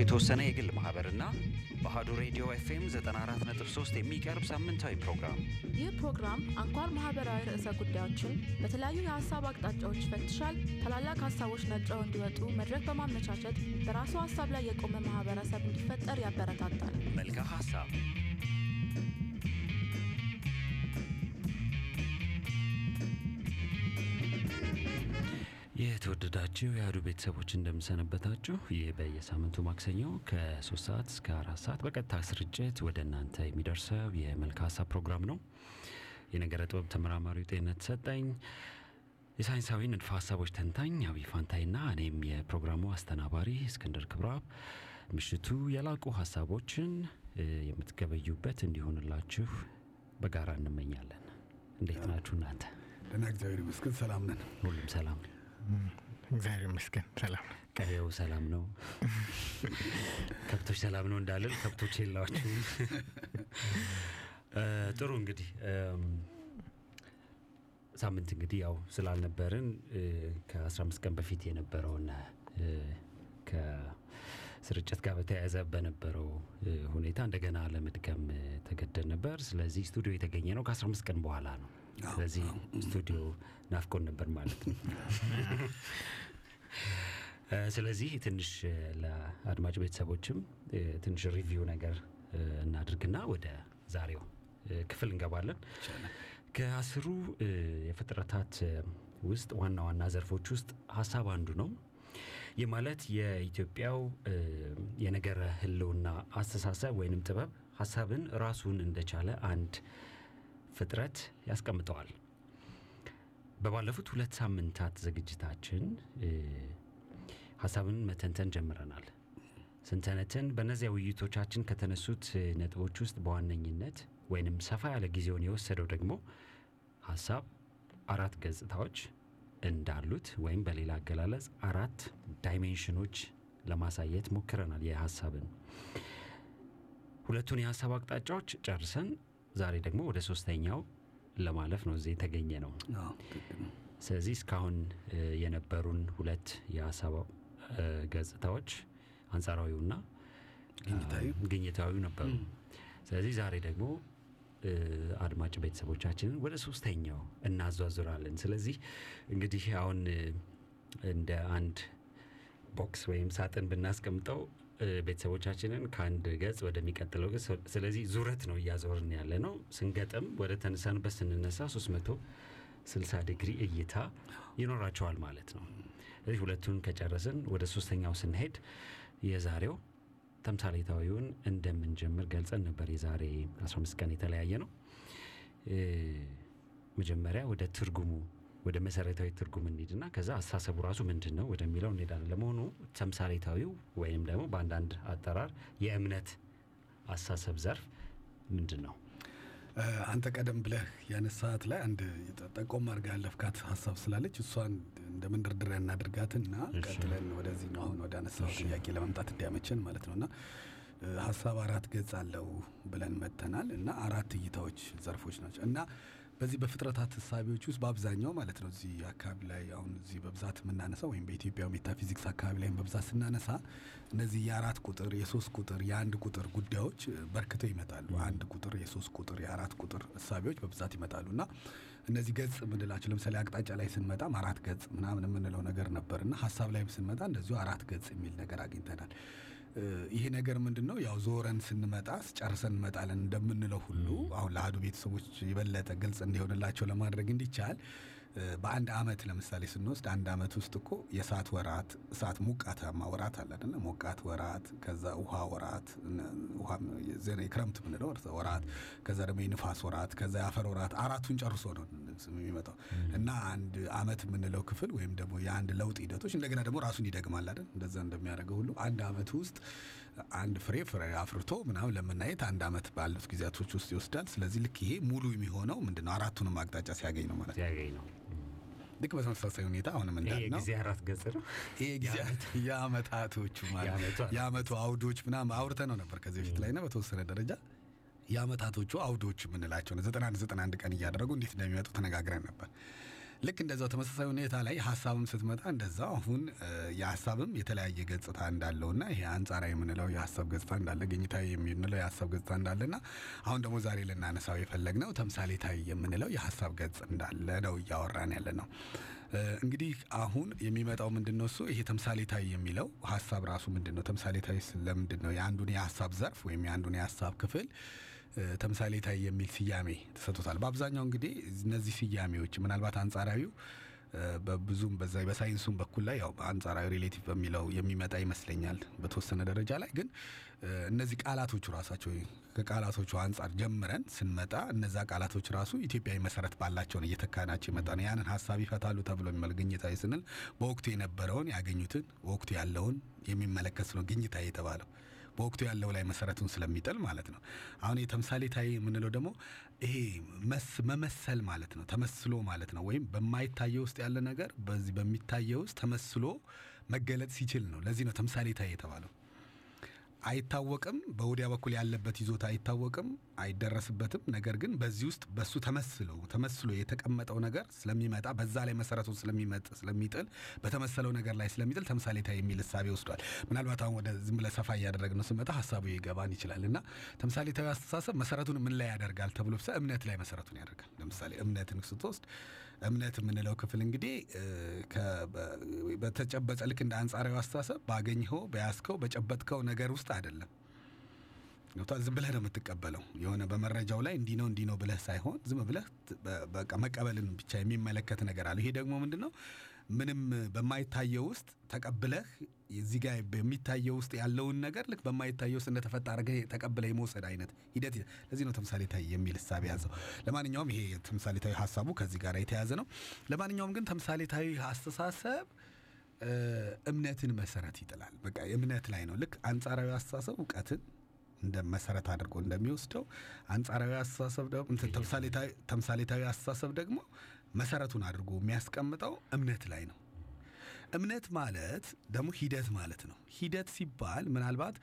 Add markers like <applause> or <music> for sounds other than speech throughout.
የተወሰነ የግል ማህበርና በአሀዱ ሬዲዮ ኤፍኤም 94.3 የሚቀርብ ሳምንታዊ ፕሮግራም ይህ ፕሮግራም አንኳር ማህበራዊ ርዕሰ ጉዳዮችን በተለያዩ የሀሳብ አቅጣጫዎች ይፈትሻል። ታላላቅ ሀሳቦች ነጥረው እንዲወጡ መድረክ በማመቻቸት በራሱ ሀሳብ ላይ የቆመ ማህበረሰብ እንዲፈጠር ያበረታታል። መልካ ሀሳብ የተወደዳችሁ የአህዱ ቤተሰቦች እንደምሰነበታችሁ። ይህ በየሳምንቱ ማክሰኞ ከሶስት ሰዓት እስከ አራት ሰዓት በቀጥታ ስርጭት ወደ እናንተ የሚደርሰው የመልካ ሀሳብ ፕሮግራም ነው። የነገረ ጥበብ ተመራማሪው ጤንነት ሰጠኝ፣ የሳይንሳዊ ንድፈ ሀሳቦች ተንታኝ አብይ ፋንታይና እኔም የፕሮግራሙ አስተናባሪ እስክንድር ክብረአብ ምሽቱ የላቁ ሀሳቦችን የምትገበዩበት እንዲሆንላችሁ በጋራ እንመኛለን። እንዴት ናችሁ እናንተ? ደህና እግዚአብሔር ይመስገን ሰላም ነን። ሁሉም ሰላም? እግዚአብሔር ይመስገን ሰላም ነው። ቀየው ሰላም ነው? ከብቶች ሰላም ነው እንዳልል ከብቶች የላችሁም። ጥሩ እንግዲህ ሳምንት እንግዲህ ያው ስላልነበርን ከ15 ቀን በፊት የነበረውን ከስርጭት ጋር በተያያዘ በነበረው ሁኔታ እንደገና ለመድገም ተገደን ነበር። ስለዚህ ስቱዲዮ የተገኘ ነው ከ15 ቀን በኋላ ነው። ስለዚህ ስቱዲዮ ናፍቆን ነበር ማለት ነው። <laughs> ስለዚህ ትንሽ ለአድማጭ ቤተሰቦችም ትንሽ review ነገር እናድርግና ወደ ዛሬው ክፍል እንገባለን። ከአስሩ የፍጥረታት ውስጥ ዋና ዋና ዘርፎች ውስጥ ሀሳብ አንዱ ነው። ይህ ማለት የኢትዮጵያው የነገረ ሕልውና አስተሳሰብ ወይንም ጥበብ ሀሳብን ራሱን እንደቻለ አንድ ፍጥረት ያስቀምጠዋል። በባለፉት ሁለት ሳምንታት ዝግጅታችን ሀሳብን መተንተን ጀምረናል። ስንተነትን በእነዚያ ውይይቶቻችን ከተነሱት ነጥቦች ውስጥ በዋነኝነት ወይንም ሰፋ ያለ ጊዜውን የወሰደው ደግሞ ሀሳብ አራት ገጽታዎች እንዳሉት ወይም በሌላ አገላለጽ አራት ዳይሜንሽኖች ለማሳየት ሞክረናል። የሀሳብን ሁለቱን የሀሳብ አቅጣጫዎች ጨርሰን ዛሬ ደግሞ ወደ ሶስተኛው ለማለፍ ነው እዚህ የተገኘ ነው። ስለዚህ እስካሁን የነበሩን ሁለት የሀሳብ ገጽታዎች አንጻራዊውና ግኝታዊው ነበሩ። ስለዚህ ዛሬ ደግሞ አድማጭ ቤተሰቦቻችንን ወደ ሶስተኛው እናዟዙራለን። ስለዚህ እንግዲህ አሁን እንደ አንድ box ወይም ሳጥን ብናስቀምጠው ቤተሰቦቻችንን ከአንድ ገጽ ወደሚቀጥለው ገጽ ስለዚህ ዙረት ነው እያዞርን ያለ ነው። ስንገጥም ወደ ተነሳንበት ስንነሳ 360 ዲግሪ እይታ ይኖራቸዋል ማለት ነው። ስለዚህ ሁለቱን ከጨረስን ወደ ሶስተኛው ስንሄድ የዛሬው ተምሳሌታዊውን እንደምንጀምር ገልጸን ነበር። የዛሬ 15 ቀን የተለያየ ነው። መጀመሪያ ወደ ትርጉሙ ወደ መሰረታዊ ትርጉም እንሂድና ከዛ አስተሳሰቡ ራሱ ምንድን ነው ወደሚለው እንሄዳለን። ለመሆኑ ተምሳሌታዊው ወይም ደግሞ በአንዳንድ አጠራር የእምነት አስተሳሰብ ዘርፍ ምንድን ነው? አንተ ቀደም ብለህ ያነሳት ላይ አንድ ጠቆም አድርጋ ያለፍካት ሀሳብ ስላለች እሷን እንደ መንደርደሪያ እናድርጋትና ቀጥለን ወደዚህ ነው አሁን ወደ አነሳው ጥያቄ ለመምጣት እንዲያመችን ማለት ነው። እና ሀሳብ አራት ገጽ አለው ብለን መጥተናል። እና አራት እይታዎች ዘርፎች ናቸው። እና በዚህ በፍጥረታት እሳቤዎች ውስጥ በአብዛኛው ማለት ነው እዚህ አካባቢ ላይ አሁን እዚህ በብዛት የምናነሳው ወይም በኢትዮጵያ ሜታፊዚክስ አካባቢ ላይም በብዛት ስናነሳ እነዚህ የአራት ቁጥር፣ የሶስት ቁጥር፣ የአንድ ቁጥር ጉዳዮች በርክተው ይመጣሉ። አንድ ቁጥር፣ የሶስት ቁጥር፣ የአራት ቁጥር እሳቤዎች በብዛት ይመጣሉ እና እነዚህ ገጽ የምንላቸው ለምሳሌ አቅጣጫ ላይ ስንመጣም አራት ገጽ ምናምን የምንለው ነገር ነበር እና ሀሳብ ላይም ስንመጣ እንደዚሁ አራት ገጽ የሚል ነገር አግኝተናል። ይሄ ነገር ምንድን ነው? ያው ዞረን ስንመጣ ጨርሰን እንመጣለን እንደምንለው ሁሉ አሁን ለአህዱ ቤተሰቦች የበለጠ ግልጽ እንዲሆንላቸው ለማድረግ እንዲቻል በአንድ አመት ለምሳሌ ስንወስድ አንድ አመት ውስጥ እኮ የእሳት ወራት እሳት ሞቃታማ ወራት አለ አይደለ? ሞቃት ወራት፣ ከዛ ውሃ ወራት፣ የክረምት ምንለው ወራት፣ ከዛ ደግሞ የንፋስ ወራት፣ ከዛ የአፈር ወራት አራቱን ጨርሶ ነው የሚመጣው እና አንድ አመት የምንለው ክፍል ወይም ደግሞ የአንድ ለውጥ ሂደቶች እንደገና ደግሞ ራሱን ይደግማል አይደል? እንደዛ እንደሚያደርገው ሁሉ አንድ አመት ውስጥ አንድ ፍሬ ፍሬ አፍርቶ ምናምን ለምናየት አንድ አመት ባሉት ጊዜያቶች ውስጥ ይወስዳል። ስለዚህ ልክ ይሄ ሙሉ የሚሆነው ምንድነው አራቱንም አቅጣጫ ሲያገኝ ነው ማለት ነው። ልክ በተመሳሳይ ሁኔታ አሁንም እንዳልነው ጊዜ አራት ገጽ ነው። ይሄ ጊዜ <laughs> የአመታቶቹ ማለት የአመቱ አውዶች ምናምን አውርተ ነው ነበር ከዚህ በፊት ላይ ና በተወሰነ ደረጃ የአመታቶቹ አውዶች የምንላቸው ነው። ዘጠና አንድ ዘጠና አንድ ቀን እያደረጉ እንዴት እንደሚመጡ ተነጋግረን ነበር። ልክ እንደዛው ተመሳሳይ ሁኔታ ላይ ሀሳብም ስትመጣ እንደዛው አሁን የሀሳብም የተለያየ ገጽታ እንዳለውና ይሄ አንጻራዊ የምንለው የሀሳብ ገጽታ እንዳለ ግኝታዊ የምንለው የሀሳብ ገጽታ እንዳለና አሁን ደግሞ ዛሬ ልናነሳው የፈለግነው ተምሳሌታዊ የምንለው የሀሳብ ገጽ እንዳለ ነው እያወራን ያለ ነው። እንግዲህ አሁን የሚመጣው ምንድን ነው? እሱ ይሄ ተምሳሌታዊ የሚለው ሀሳብ ራሱ ምንድን ነው? ተምሳሌታዊ ስለምንድን ነው? የአንዱን የሀሳብ ዘርፍ ወይም የአንዱን የሀሳብ ክፍል ተምሳሌታዊ የሚል ስያሜ ተሰጥቶታል። በአብዛኛው እንግዲህ እነዚህ ስያሜዎች ምናልባት አንጻራዊው በብዙም በዛ በሳይንሱም በኩል ላይ ያው አንጻራዊ ሪሌቲቭ በሚለው የሚመጣ ይመስለኛል በተወሰነ ደረጃ ላይ ግን እነዚህ ቃላቶቹ ራሳቸው ከቃላቶቹ አንጻር ጀምረን ስንመጣ እነዛ ቃላቶች ራሱ ኢትዮጵያዊ መሰረት ባላቸውን እየተካናቸው ይመጣ ነው። ያንን ሀሳብ ይፈታሉ ተብሎ የሚመል ግኝታዊ ስንል በወቅቱ የነበረውን ያገኙትን ወቅቱ ያለውን የሚመለከት ነው ግኝታዊ የተባለው በወቅቱ ያለው ላይ መሰረቱን ስለሚጥል ማለት ነው። አሁን የተምሳሌታዊ የምንለው ደግሞ ይሄ መመሰል ማለት ነው፣ ተመስሎ ማለት ነው። ወይም በማይታየው ውስጥ ያለ ነገር በዚህ በሚታየው ውስጥ ተመስሎ መገለጥ ሲችል ነው። ለዚህ ነው ተምሳሌታዊ የተባለው። አይታወቅም፣ በወዲያ በኩል ያለበት ይዞታ አይታወቅም፣ አይደረስበትም። ነገር ግን በዚህ ውስጥ በሱ ተመስሎ ተመስሎ የተቀመጠው ነገር ስለሚመጣ በዛ ላይ መሰረቱን ስለሚጥል በተመሰለው ነገር ላይ ስለሚጥል ተምሳሌታዊ የሚል እሳቤ ወስዷል። ምናልባት አሁን ወደ ዝም ብለህ ሰፋ እያደረግነው ስንመጣ ሀሳቡ ይገባን ይችላል እና ተምሳሌታዊ አስተሳሰብ መሰረቱን ምን ላይ ያደርጋል ተብሎ እምነት ላይ መሰረቱን ያደርጋል። ለምሳሌ እምነትን ስትወስድ እምነት የምንለው ክፍል እንግዲህ በተጨበጠ ልክ እንደ አንጻራዊ አስተሳሰብ ባገኘኸው በያዝከው በጨበጥከው ነገር ውስጥ አይደለም። ዝም ብለህ ነው የምትቀበለው። የሆነ በመረጃው ላይ እንዲህ ነው እንዲህ ነው ብለህ ሳይሆን ዝም ብለህ በቃ መቀበልን ብቻ የሚመለከት ነገር አለ። ይሄ ደግሞ ምንድን ነው? ምንም በማይታየው ውስጥ ተቀብለህ እዚህ ጋር በሚታየው ውስጥ ያለውን ነገር ልክ በማይታየው ውስጥ እንደተፈጠረ አድርገህ ተቀብለህ የመውሰድ አይነት ሂደት። ለዚህ ነው ተምሳሌታዊ የሚል እሳቤ ያዘው። ለማንኛውም ይሄ ተምሳሌታዊ ሀሳቡ ከዚህ ጋር የተያዘ ነው። ለማንኛውም ግን ተምሳሌታዊ አስተሳሰብ እምነትን መሰረት ይጥላል። በቃ እምነት ላይ ነው። ልክ አንጻራዊ አስተሳሰብ እውቀትን እንደ መሰረት አድርጎ እንደሚወስደው አንጻራዊ አስተሳሰብ ደግሞ ተምሳሌታዊ አስተሳሰብ ደግሞ መሰረቱን አድርጎ የሚያስቀምጠው እምነት ላይ ነው። እምነት ማለት ደግሞ ሂደት ማለት ነው። ሂደት ሲባል ምናልባት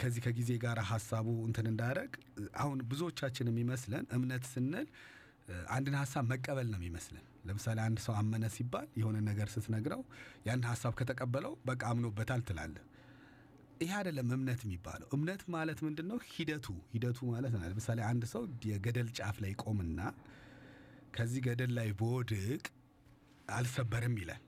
ከዚህ ከጊዜ ጋር ሀሳቡ እንትን እንዳደረግ አሁን ብዙዎቻችን የሚመስለን እምነት ስንል አንድን ሀሳብ መቀበል ነው የሚመስለን። ለምሳሌ አንድ ሰው አመነ ሲባል የሆነ ነገር ስትነግረው ያን ሀሳብ ከተቀበለው በቃ አምኖበታል ትላለህ። ይህ አይደለም እምነት የሚባለው። እምነት ማለት ምንድን ነው? ሂደቱ ሂደቱ ማለት ነው። ለምሳሌ አንድ ሰው የገደል ጫፍ ላይ ቆምና ከዚህ ገደል ላይ በወድቅ አልሰበርም ይላል።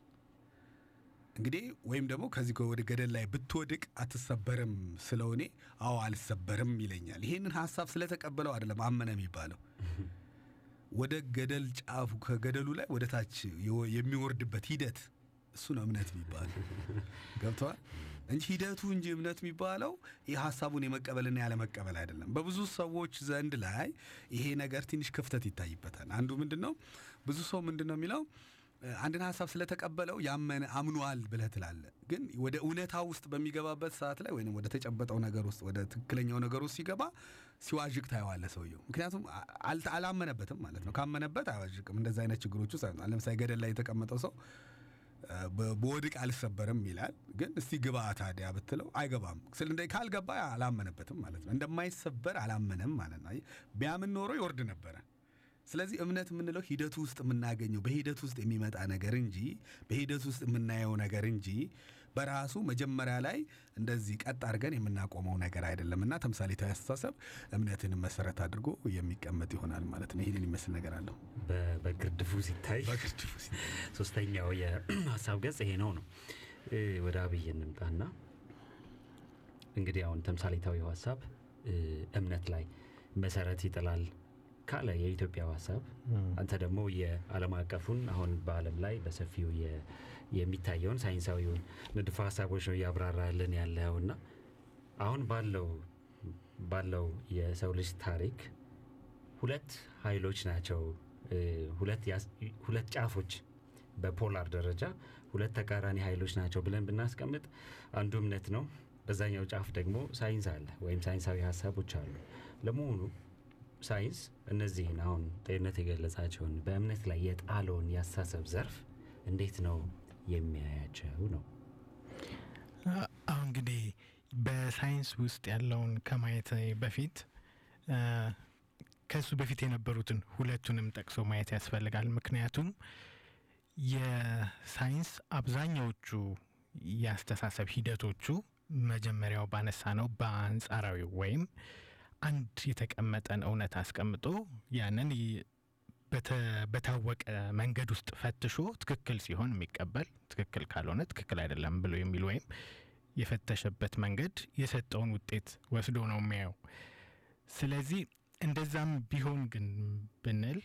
እንግዲህ ወይም ደግሞ ከዚህ ወደ ገደል ላይ ብትወድቅ አትሰበርም ስለው እኔ አዎ አልሰበርም ይለኛል። ይሄንን ሀሳብ ስለተቀበለው አይደለም አመነ የሚባለው። ወደ ገደል ጫፉ ከገደሉ ላይ ወደ ታች የሚወርድበት ሂደት እሱ ነው እምነት የሚባለው። ገብተዋል እንጂ ሂደቱ እንጂ እምነት የሚባለው ይህ ሀሳቡን የመቀበልና ያለመቀበል አይደለም። በብዙ ሰዎች ዘንድ ላይ ይሄ ነገር ትንሽ ክፍተት ይታይበታል። አንዱ ምንድን ነው ብዙ ሰው ምንድን ነው የሚለው አንድን ሀሳብ ስለተቀበለው ያመነ አምኗል ብለህ ትላለህ። ግን ወደ እውነታ ውስጥ በሚገባበት ሰዓት ላይ ወይም ወደ ተጨበጠው ነገር ውስጥ ወደ ትክክለኛው ነገር ውስጥ ሲገባ ሲዋዥቅ ታየዋለህ ሰውየው። ምክንያቱም አላመነበትም ማለት ነው። ካመነበት አይዋዥቅም። እንደዚ አይነት ችግሮች ውስጥ ለምሳሌ ገደል ላይ የተቀመጠው ሰው በወድቅ አልሰበርም ይላል። ግን እስቲ ግባ ታዲያ ብትለው አይገባም። ስለ ካልገባ አላመነበትም ማለት ነው። እንደማይሰበር አላመነም ማለት ነው። ቢያምን ኖሮ ይወርድ ነበረ። ስለዚህ እምነት የምንለው ሂደቱ ውስጥ የምናገኘው በሂደት ውስጥ የሚመጣ ነገር እንጂ በሂደት ውስጥ የምናየው ነገር እንጂ በራሱ መጀመሪያ ላይ እንደዚህ ቀጥ አድርገን የምናቆመው ነገር አይደለም እና ተምሳሌታዊ አስተሳሰብ እምነትን መሰረት አድርጎ የሚቀመጥ ይሆናል ማለት ነው። ይህንን ይመስል ነገር አለው። በግርድፉ ሲታይ <laughs> ሶስተኛው የሀሳብ ገጽ ይሄ ነው ነው። ወደ አብይ እንምጣና እንግዲህ አሁን ተምሳሌታዊው ሀሳብ እምነት ላይ መሰረት ይጥላል ካለ የኢትዮጵያው ሀሳብ አንተ ደግሞ የዓለም አቀፉን አሁን በዓለም ላይ በሰፊው የሚታየውን ሳይንሳዊውን ንድፈ ሀሳቦች ነው እያብራራልን ያለውና አሁን ባለው ባለው የሰው ልጅ ታሪክ ሁለት ኃይሎች ናቸው። ሁለት ጫፎች በ polar ደረጃ ሁለት ተቃራኒ ኃይሎች ናቸው ብለን ብናስቀምጥ አንዱ እምነት ነው። በዛኛው ጫፍ ደግሞ ሳይንስ አለ ወይም ሳይንሳዊ ሀሳቦች አሉ። ለመሆኑ ሳይንስ እነዚህን አሁን ጤንነት የገለጻቸውን በእምነት ላይ የጣለውን የአስተሳሰብ ዘርፍ እንዴት ነው የሚያያቸው ነው? አሁን እንግዲህ በሳይንስ ውስጥ ያለውን ከማየት በፊት ከሱ በፊት የነበሩትን ሁለቱንም ጠቅሶ ማየት ያስፈልጋል። ምክንያቱም የሳይንስ አብዛኛዎቹ የአስተሳሰብ ሂደቶቹ መጀመሪያው ባነሳ ነው በአንጻራዊ ወይም አንድ የተቀመጠን እውነት አስቀምጦ ያንን በታወቀ መንገድ ውስጥ ፈትሾ ትክክል ሲሆን የሚቀበል ትክክል ካልሆነ ትክክል አይደለም ብሎ የሚል ወይም የፈተሸበት መንገድ የሰጠውን ውጤት ወስዶ ነው የሚያየው። ስለዚህ እንደዛም ቢሆን ግን ብንል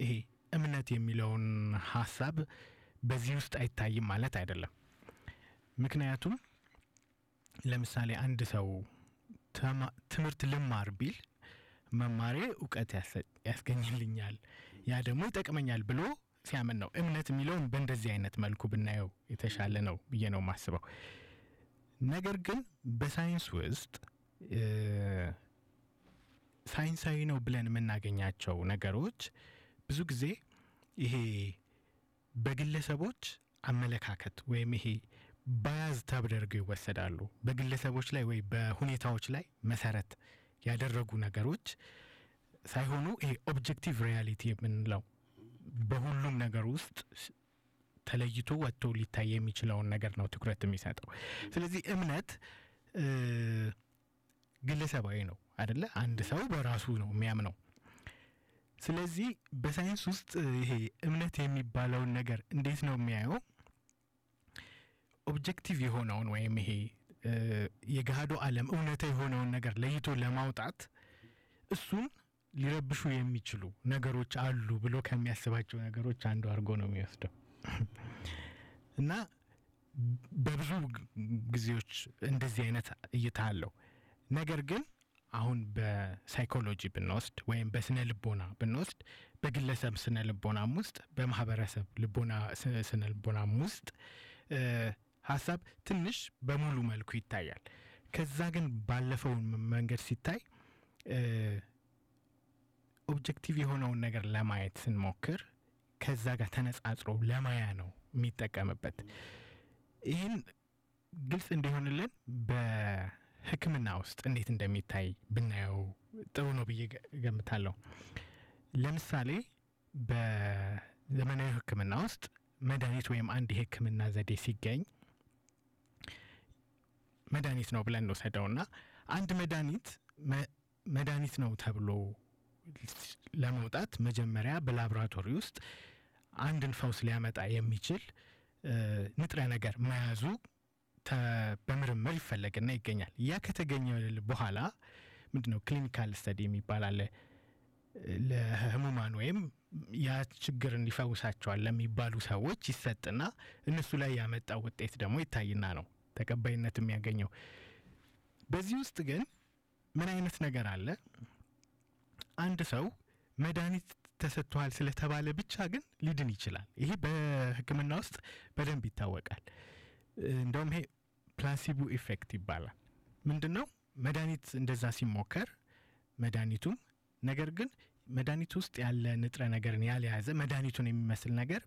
ይሄ እምነት የሚለውን ሀሳብ በዚህ ውስጥ አይታይም ማለት አይደለም። ምክንያቱም ለምሳሌ አንድ ሰው ትምህርት ልማር ቢል መማሬ እውቀት ያስገኝልኛል፣ ያ ደግሞ ይጠቅመኛል ብሎ ሲያምን ነው። እምነት የሚለውን በእንደዚህ አይነት መልኩ ብናየው የተሻለ ነው ብዬ ነው የማስበው። ነገር ግን በሳይንስ ውስጥ ሳይንሳዊ ነው ብለን የምናገኛቸው ነገሮች ብዙ ጊዜ ይሄ በግለሰቦች አመለካከት ወይም ይሄ ባያዝ ተደርገው ይወሰዳሉ። በግለሰቦች ላይ ወይ በሁኔታዎች ላይ መሰረት ያደረጉ ነገሮች ሳይሆኑ ይሄ objective reality የምንለው በሁሉም ነገር ውስጥ ተለይቶ ወጥቶ ሊታይ የሚችለውን ነገር ነው ትኩረት የሚሰጠው። ስለዚህ እምነት ግለሰባዊ ነው አደለ? አንድ ሰው በራሱ ነው የሚያምነው። ስለዚህ በሳይንስ ውስጥ ይሄ እምነት የሚባለውን ነገር እንዴት ነው የሚያየው? objective የሆነውን ወይም ይሄ የገሃዱ ዓለም እውነታ የሆነውን ነገር ለይቶ ለማውጣት እሱን ሊረብሹ የሚችሉ ነገሮች አሉ ብሎ ከሚያስባቸው ነገሮች አንዱ አድርጎ ነው የሚወስደው <laughs> እና በብዙ ጊዜዎች እንደዚህ አይነት እይታ አለው። ነገር ግን አሁን በሳይኮሎጂ ብንወስድ ወይም በስነ ልቦና ብንወስድ በግለሰብ ስነ ልቦናም ውስጥ በማህበረሰብ ልቦና ስነ ልቦናም ውስጥ ሀሳብ ትንሽ በሙሉ መልኩ ይታያል። ከዛ ግን ባለፈውን መንገድ ሲታይ objective የሆነውን ነገር ለማየት ስንሞክር ከዛ ጋር ተነጻጽሮ ለማያ ነው የሚጠቀምበት። ይህን ግልጽ እንዲሆንልን በሕክምና ውስጥ እንዴት እንደሚታይ ብናየው ጥሩ ነው ብዬ እገምታለሁ። ለምሳሌ በዘመናዊ ሕክምና ውስጥ መድኃኒት ወይም አንድ የሕክምና ዘዴ ሲገኝ መድኃኒት ነው ብለን እንወሰደውና አንድ መድኃኒት መድኃኒት ነው ተብሎ ለመውጣት መጀመሪያ በላቦራቶሪ ውስጥ አንድን ፈውስ ሊያመጣ የሚችል ንጥረ ነገር መያዙ በምርምር ይፈለግና ይገኛል። ያ ከተገኘ በኋላ ምንድን ነው clinical study የሚባል አለ። ለህሙማን ወይም ያ ችግርን ሊፈውሳቸዋል ለሚባሉ ሰዎች ይሰጥና እነሱ ላይ ያመጣው ውጤት ደግሞ ይታይና ነው ተቀባይነት የሚያገኘው። በዚህ ውስጥ ግን ምን አይነት ነገር አለ? አንድ ሰው መድኃኒት ተሰጥቷል ስለተባለ ብቻ ግን ሊድን ይችላል። ይሄ በሕክምና ውስጥ በደንብ ይታወቃል። እንደውም ይሄ placebo effect ይባላል። ምንድን ነው መድኃኒት እንደዛ ሲሞከር መድኃኒቱም ነገር ግን መድኃኒቱ ውስጥ ያለ ንጥረ ነገርን ያልያዘ መድኃኒቱን የሚመስል ነገር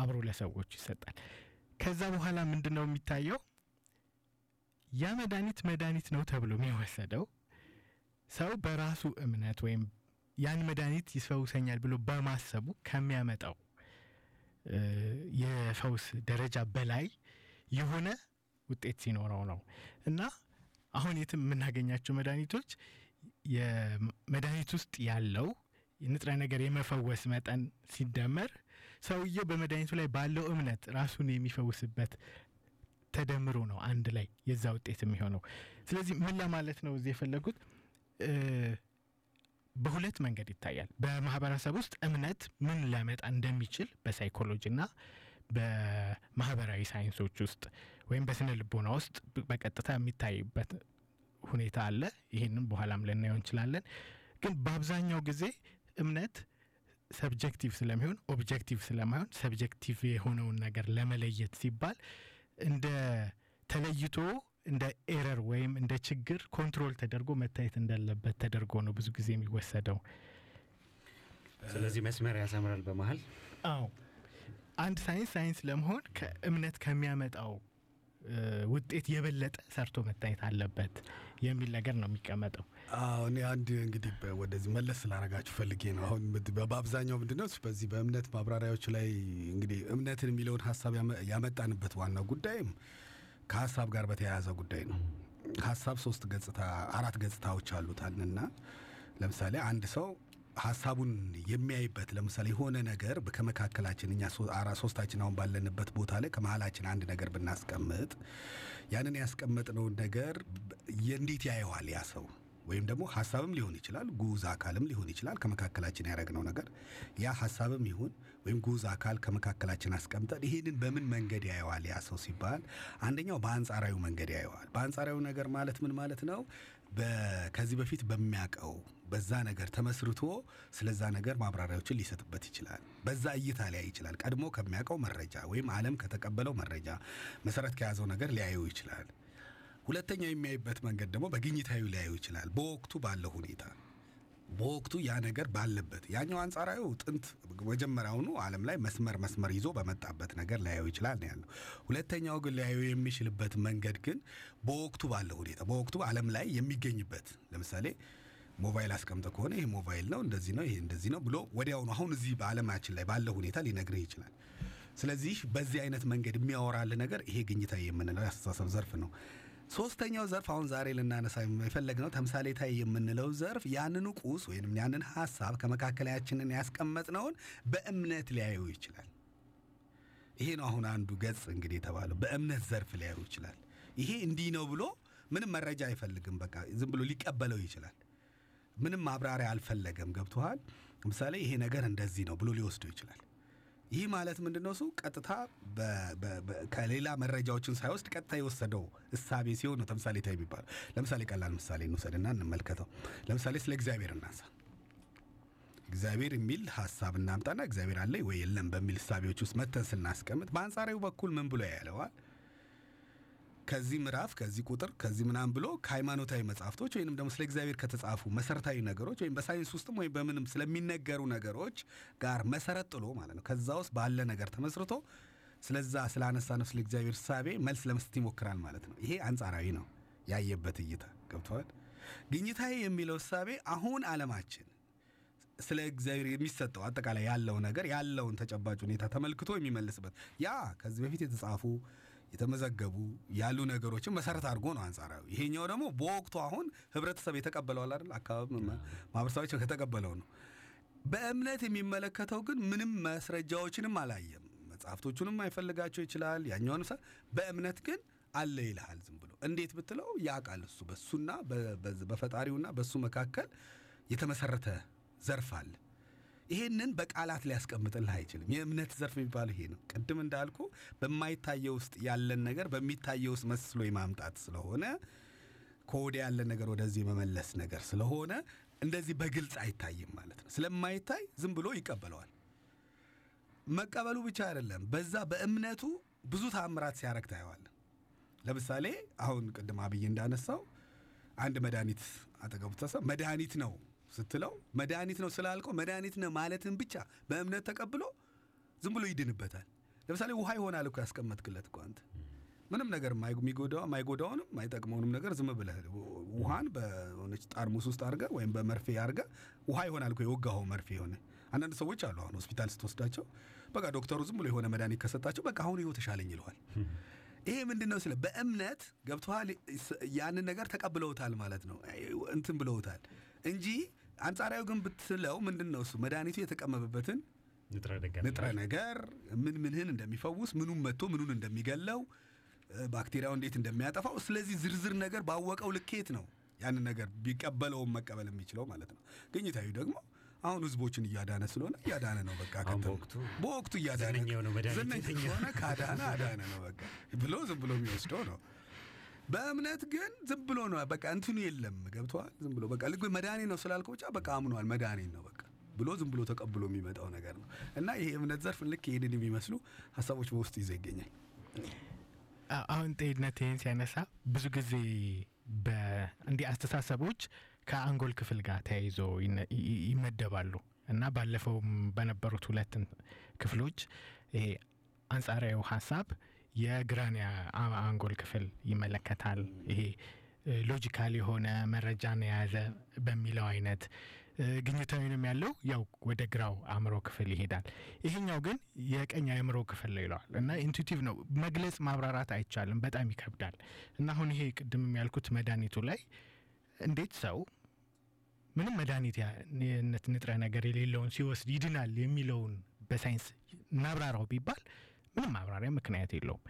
አብሮ ለሰዎች ይሰጣል። ከዛ በኋላ ምንድን ነው የሚታየው? ያ መድኃኒት መድኃኒት ነው ተብሎ የሚወሰደው። ሰው በራሱ እምነት ወይም ያን መድኃኒት ይፈውሰኛል ብሎ በማሰቡ ከሚያመጣው የፈውስ ደረጃ በላይ የሆነ ውጤት ሲኖረው ነው። እና አሁን የትም የምናገኛቸው መድኃኒቶች የመድኃኒት ውስጥ ያለው ንጥረ ነገር የመፈወስ መጠን ሲደመር ሰውየው በመድኃኒቱ ላይ ባለው እምነት ራሱን የሚፈውስበት ተደምሮ ነው አንድ ላይ የዛ ውጤት የሚሆነው። ስለዚህ ምን ለማለት ነው እዚህ የፈለጉት በሁለት መንገድ ይታያል። በማህበረሰብ ውስጥ እምነት ምን ሊያመጣ እንደሚችል በሳይኮሎጂና በማህበራዊ ሳይንሶች ውስጥ ወይም በስነ ልቦና ውስጥ በቀጥታ የሚታይበት ሁኔታ አለ። ይህንም በኋላም ልናየው እንችላለን። ግን በአብዛኛው ጊዜ እምነት subjective ስለሚሆን objective ስለማይሆን subjective የሆነውን ነገር ለመለየት ሲባል እንደ ተለይቶ እንደ error ወይም እንደ ችግር control ተደርጎ መታየት እንዳለበት ተደርጎ ነው ብዙ ጊዜ የሚወሰደው። ስለዚህ መስመር ያሰምራል በመሀል አዎ አንድ ሳይንስ ሳይንስ ለመሆን ከእምነት ከሚያመጣው ውጤት የበለጠ ሰርቶ መታየት አለበት የሚል ነገር ነው የሚቀመጠው። እኔ አንድ እንግዲህ ወደዚህ መለስ ስላደረጋችሁ ፈልጌ ነው። አሁን በአብዛኛው ምንድነው በዚህ በእምነት ማብራሪያዎች ላይ እንግዲህ እምነትን የሚለውን ሀሳብ ያመጣንበት ዋናው ጉዳይም ከሀሳብ ጋር በተያያዘ ጉዳይ ነው። ሀሳብ ሶስት ገጽታ አራት ገጽታዎች አሉታልና ለምሳሌ አንድ ሰው ሀሳቡን የሚያይበት ለምሳሌ የሆነ ነገር ከመካከላችን እኛ ሶስታችን አሁን ባለንበት ቦታ ላይ ከመሀላችን አንድ ነገር ብናስቀምጥ ያንን ያስቀመጥነውን ነገር እንዴት ያየዋል ያ ሰው? ወይም ደግሞ ሀሳብም ሊሆን ይችላል፣ ጉዝ አካልም ሊሆን ይችላል። ከመካከላችን ያደረግነው ነገር ያ ሀሳብም ይሁን ወይም ጉዝ አካል ከመካከላችን አስቀምጠን ይህንን በምን መንገድ ያየዋል ያ ሰው ሲባል አንደኛው በአንጻራዊ መንገድ ያየዋል። በአንጻራዊ ነገር ማለት ምን ማለት ነው? ከዚህ በፊት በሚያውቀው በዛ ነገር ተመስርቶ ስለዛ ነገር ማብራሪያዎችን ሊሰጥበት ይችላል። በዛ እይታ ሊያይ ይችላል። ቀድሞ ከሚያውቀው መረጃ ወይም ዓለም ከተቀበለው መረጃ መሰረት ከያዘው ነገር ሊያየው ይችላል። ሁለተኛው የሚያይበት መንገድ ደግሞ በግኝታዊ ሊያየው ይችላል። በወቅቱ ባለው ሁኔታ በወቅቱ ያ ነገር ባለበት ያኛው አንጻራዊ ጥንት መጀመሪያውኑ ዓለም ላይ መስመር መስመር ይዞ በመጣበት ነገር ሊያየው ይችላል ነው ያለው። ሁለተኛው ግን ሊያየው የሚችልበት መንገድ ግን በወቅቱ ባለው ሁኔታ በወቅቱ ዓለም ላይ የሚገኝበት ለምሳሌ ሞባይል አስቀምጠ ከሆነ ይሄ ሞባይል ነው፣ እንደዚህ ነው፣ ይሄ እንደዚህ ነው ብሎ ወዲያውኑ አሁን እዚህ በዓለማችን ላይ ባለው ሁኔታ ሊነግርህ ይችላል። ስለዚህ በዚህ አይነት መንገድ የሚያወራል ነገር ይሄ ግኝታዊ የምንለው የአስተሳሰብ ዘርፍ ነው። ሶስተኛው ዘርፍ አሁን ዛሬ ልናነሳ የፈለግነው ተምሳሌታዊ የምንለው ዘርፍ ያንኑ ቁስ ወይም ያንን ሀሳብ ከመካከላችንን ያስቀመጥነውን በእምነት ሊያየው ይችላል። ይሄ ነው አሁን አንዱ ገጽ እንግዲህ የተባለው በእምነት ዘርፍ ሊያየው ይችላል። ይሄ እንዲህ ነው ብሎ ምንም መረጃ አይፈልግም። በቃ ዝም ብሎ ሊቀበለው ይችላል። ምንም ማብራሪያ አልፈለገም። ገብቶሃል? ለምሳሌ ይሄ ነገር እንደዚህ ነው ብሎ ሊወስደው ይችላል። ይህ ማለት ምንድን ነው? እሱ ቀጥታ ከሌላ መረጃዎችን ሳይወስድ ቀጥታ የወሰደው እሳቤ ሲሆን ነው ተምሳሌታዊ የሚባለው። ለምሳሌ ቀላል ምሳሌ እንውሰድና እንመልከተው። ለምሳሌ ስለ እግዚአብሔር እናንሳ። እግዚአብሔር የሚል ሀሳብ እናምጣና እግዚአብሔር አለ ወይ የለም በሚል እሳቤዎች ውስጥ መተን ስናስቀምጥ በአንጻራዊ በኩል ምን ብሎ ያለዋል? ከዚህ ምዕራፍ ከዚህ ቁጥር ከዚህ ምናምን ብሎ ከሃይማኖታዊ መጽሐፍቶች ወይም ደግሞ ስለ እግዚአብሔር ከተጻፉ መሰረታዊ ነገሮች ወይም በሳይንስ ውስጥም ወይም በምንም ስለሚነገሩ ነገሮች ጋር መሰረት ጥሎ ማለት ነው ከዛ ውስጥ ባለ ነገር ተመስርቶ ስለዛ ስላነሳ ነው ስለ እግዚአብሔር እሳቤ መልስ ለመስጠት ይሞክራል ማለት ነው። ይሄ አንጻራዊ ነው ያየበት እይታ ገብተዋል። ግኝታዊ የሚለው እሳቤ አሁን ዓለማችን ስለ እግዚአብሔር የሚሰጠው አጠቃላይ ያለው ነገር ያለውን ተጨባጭ ሁኔታ ተመልክቶ የሚመልስበት ያ ከዚህ በፊት የተጻፉ የተመዘገቡ ያሉ ነገሮችን መሰረት አድርጎ ነው አንጻራዊ። ይሄኛው ደግሞ በወቅቱ አሁን ህብረተሰብ የተቀበለው አይደል? አካባቢ ማህበረሰቦች ከተቀበለው ነው። በእምነት የሚመለከተው ግን ምንም መስረጃዎችንም አላየም። መጽሐፍቶቹንም አይፈልጋቸው ይችላል። ያኛውን በእምነት ግን አለ ይልሃል። ዝም ብሎ እንዴት ብትለው ያውቃል። እሱ በሱና በፈጣሪውና በሱ መካከል የተመሰረተ ዘርፍ አለ። ይሄንን በቃላት ሊያስቀምጥልህ አይችልም። የእምነት ዘርፍ የሚባለው ይሄ ነው። ቅድም እንዳልኩ በማይታየው ውስጥ ያለን ነገር በሚታየው ውስጥ መስሎ የማምጣት ስለሆነ ከወዲያ ያለን ነገር ወደዚህ የመመለስ ነገር ስለሆነ እንደዚህ በግልጽ አይታይም ማለት ነው። ስለማይታይ ዝም ብሎ ይቀበለዋል። መቀበሉ ብቻ አይደለም፣ በዛ በእምነቱ ብዙ ተአምራት ሲያረግ ታየዋለን። ለምሳሌ አሁን ቅድም አብይ እንዳነሳው አንድ መድኃኒት አጠገቡ ተሰብ መድኃኒት ነው ስትለው መድኃኒት ነው ስላልከው መድኃኒት ነው ማለትን ብቻ በእምነት ተቀብሎ ዝም ብሎ ይድንበታል። ለምሳሌ ውሃ ይሆናል እኮ ያስቀመጥክለት እኮ አንተ ምንም ነገር ማይጎዳውንም ማይጠቅመውንም ነገር ዝም ብለህ ውሃን በሆነች ጣርሙስ ውስጥ አድርገህ ወይም በመርፌ አድርገህ ውሃ ይሆናል እኮ የወጋኸው መርፌ የሆነ አንዳንድ ሰዎች አሉ። አሁን ሆስፒታል ስትወስዳቸው በቃ ዶክተሩ ዝም ብሎ የሆነ መድኃኒት ከሰጣቸው በቃ አሁን ይኸው ተሻለኝ ይለዋል። ይሄ ምንድን ነው ስለ በእምነት ገብተዋል። ያንን ነገር ተቀብለውታል ማለት ነው እንትን ብለውታል እንጂ አንጻራዊ ግን ብትለው ምንድን ነው እሱ መድኃኒቱ የተቀመመበትን ንጥረ ነገር ምን ምንህን እንደሚፈውስ ምኑን መጥቶ ምኑን እንደሚገለው ባክቴሪያው እንዴት እንደሚያጠፋው ስለዚህ ዝርዝር ነገር ባወቀው ልኬት ነው ያንን ነገር ቢቀበለውም መቀበል የሚችለው ማለት ነው። ግኝታዊ ደግሞ አሁን ህዝቦችን እያዳነ ስለሆነ እያዳነ ነው በቃ በወቅቱ እያዳነ ሆነ ካዳነ አዳነ ነው በቃ ብሎ ዝም ብሎ የሚወስደው ነው። በእምነት ግን ዝም ብሎ ነው። በቃ እንትኑ የለም። ገብተዋል። ዝም ብሎ በቃ ልክ መድኃኒት ነው ስላልከው ብቻ በቃ አምኗል። መድኃኒት ነው በቃ ብሎ ዝም ብሎ ተቀብሎ የሚመጣው ነገር ነው። እና ይሄ እምነት ዘርፍ ልክ ይሄንን የሚመስሉ ሀሳቦች በውስጡ ይዘ ይገኛል። አሁን ጤንነት ይህን ሲያነሳ ብዙ ጊዜ እንዲህ አስተሳሰቦች ከአንጎል ክፍል ጋር ተያይዞ ይመደባሉ። እና ባለፈውም በነበሩት ሁለት ክፍሎች ይሄ አንጻራዊ ሀሳብ የግራን አንጎል ክፍል ይመለከታል። ይሄ ሎጂካል የሆነ መረጃን የያዘ በሚለው አይነት ግኝታዊንም ያለው ያው ወደ ግራው አእምሮ ክፍል ይሄዳል። ይሄኛው ግን የቀኝ አእምሮ ክፍል ነው ይለዋል እና intuitive ነው መግለጽ ማብራራት አይቻልም፣ በጣም ይከብዳል። እና አሁን ይሄ ቅድም ያልኩት መድኃኒቱ ላይ እንዴት ሰው ምንም መድኃኒትነት ንጥረ ነገር የሌለውን ሲወስድ ይድናል የሚለውን በሳይንስ እናብራራው ቢባል ምንም ማብራሪያ ምክንያት የለውም።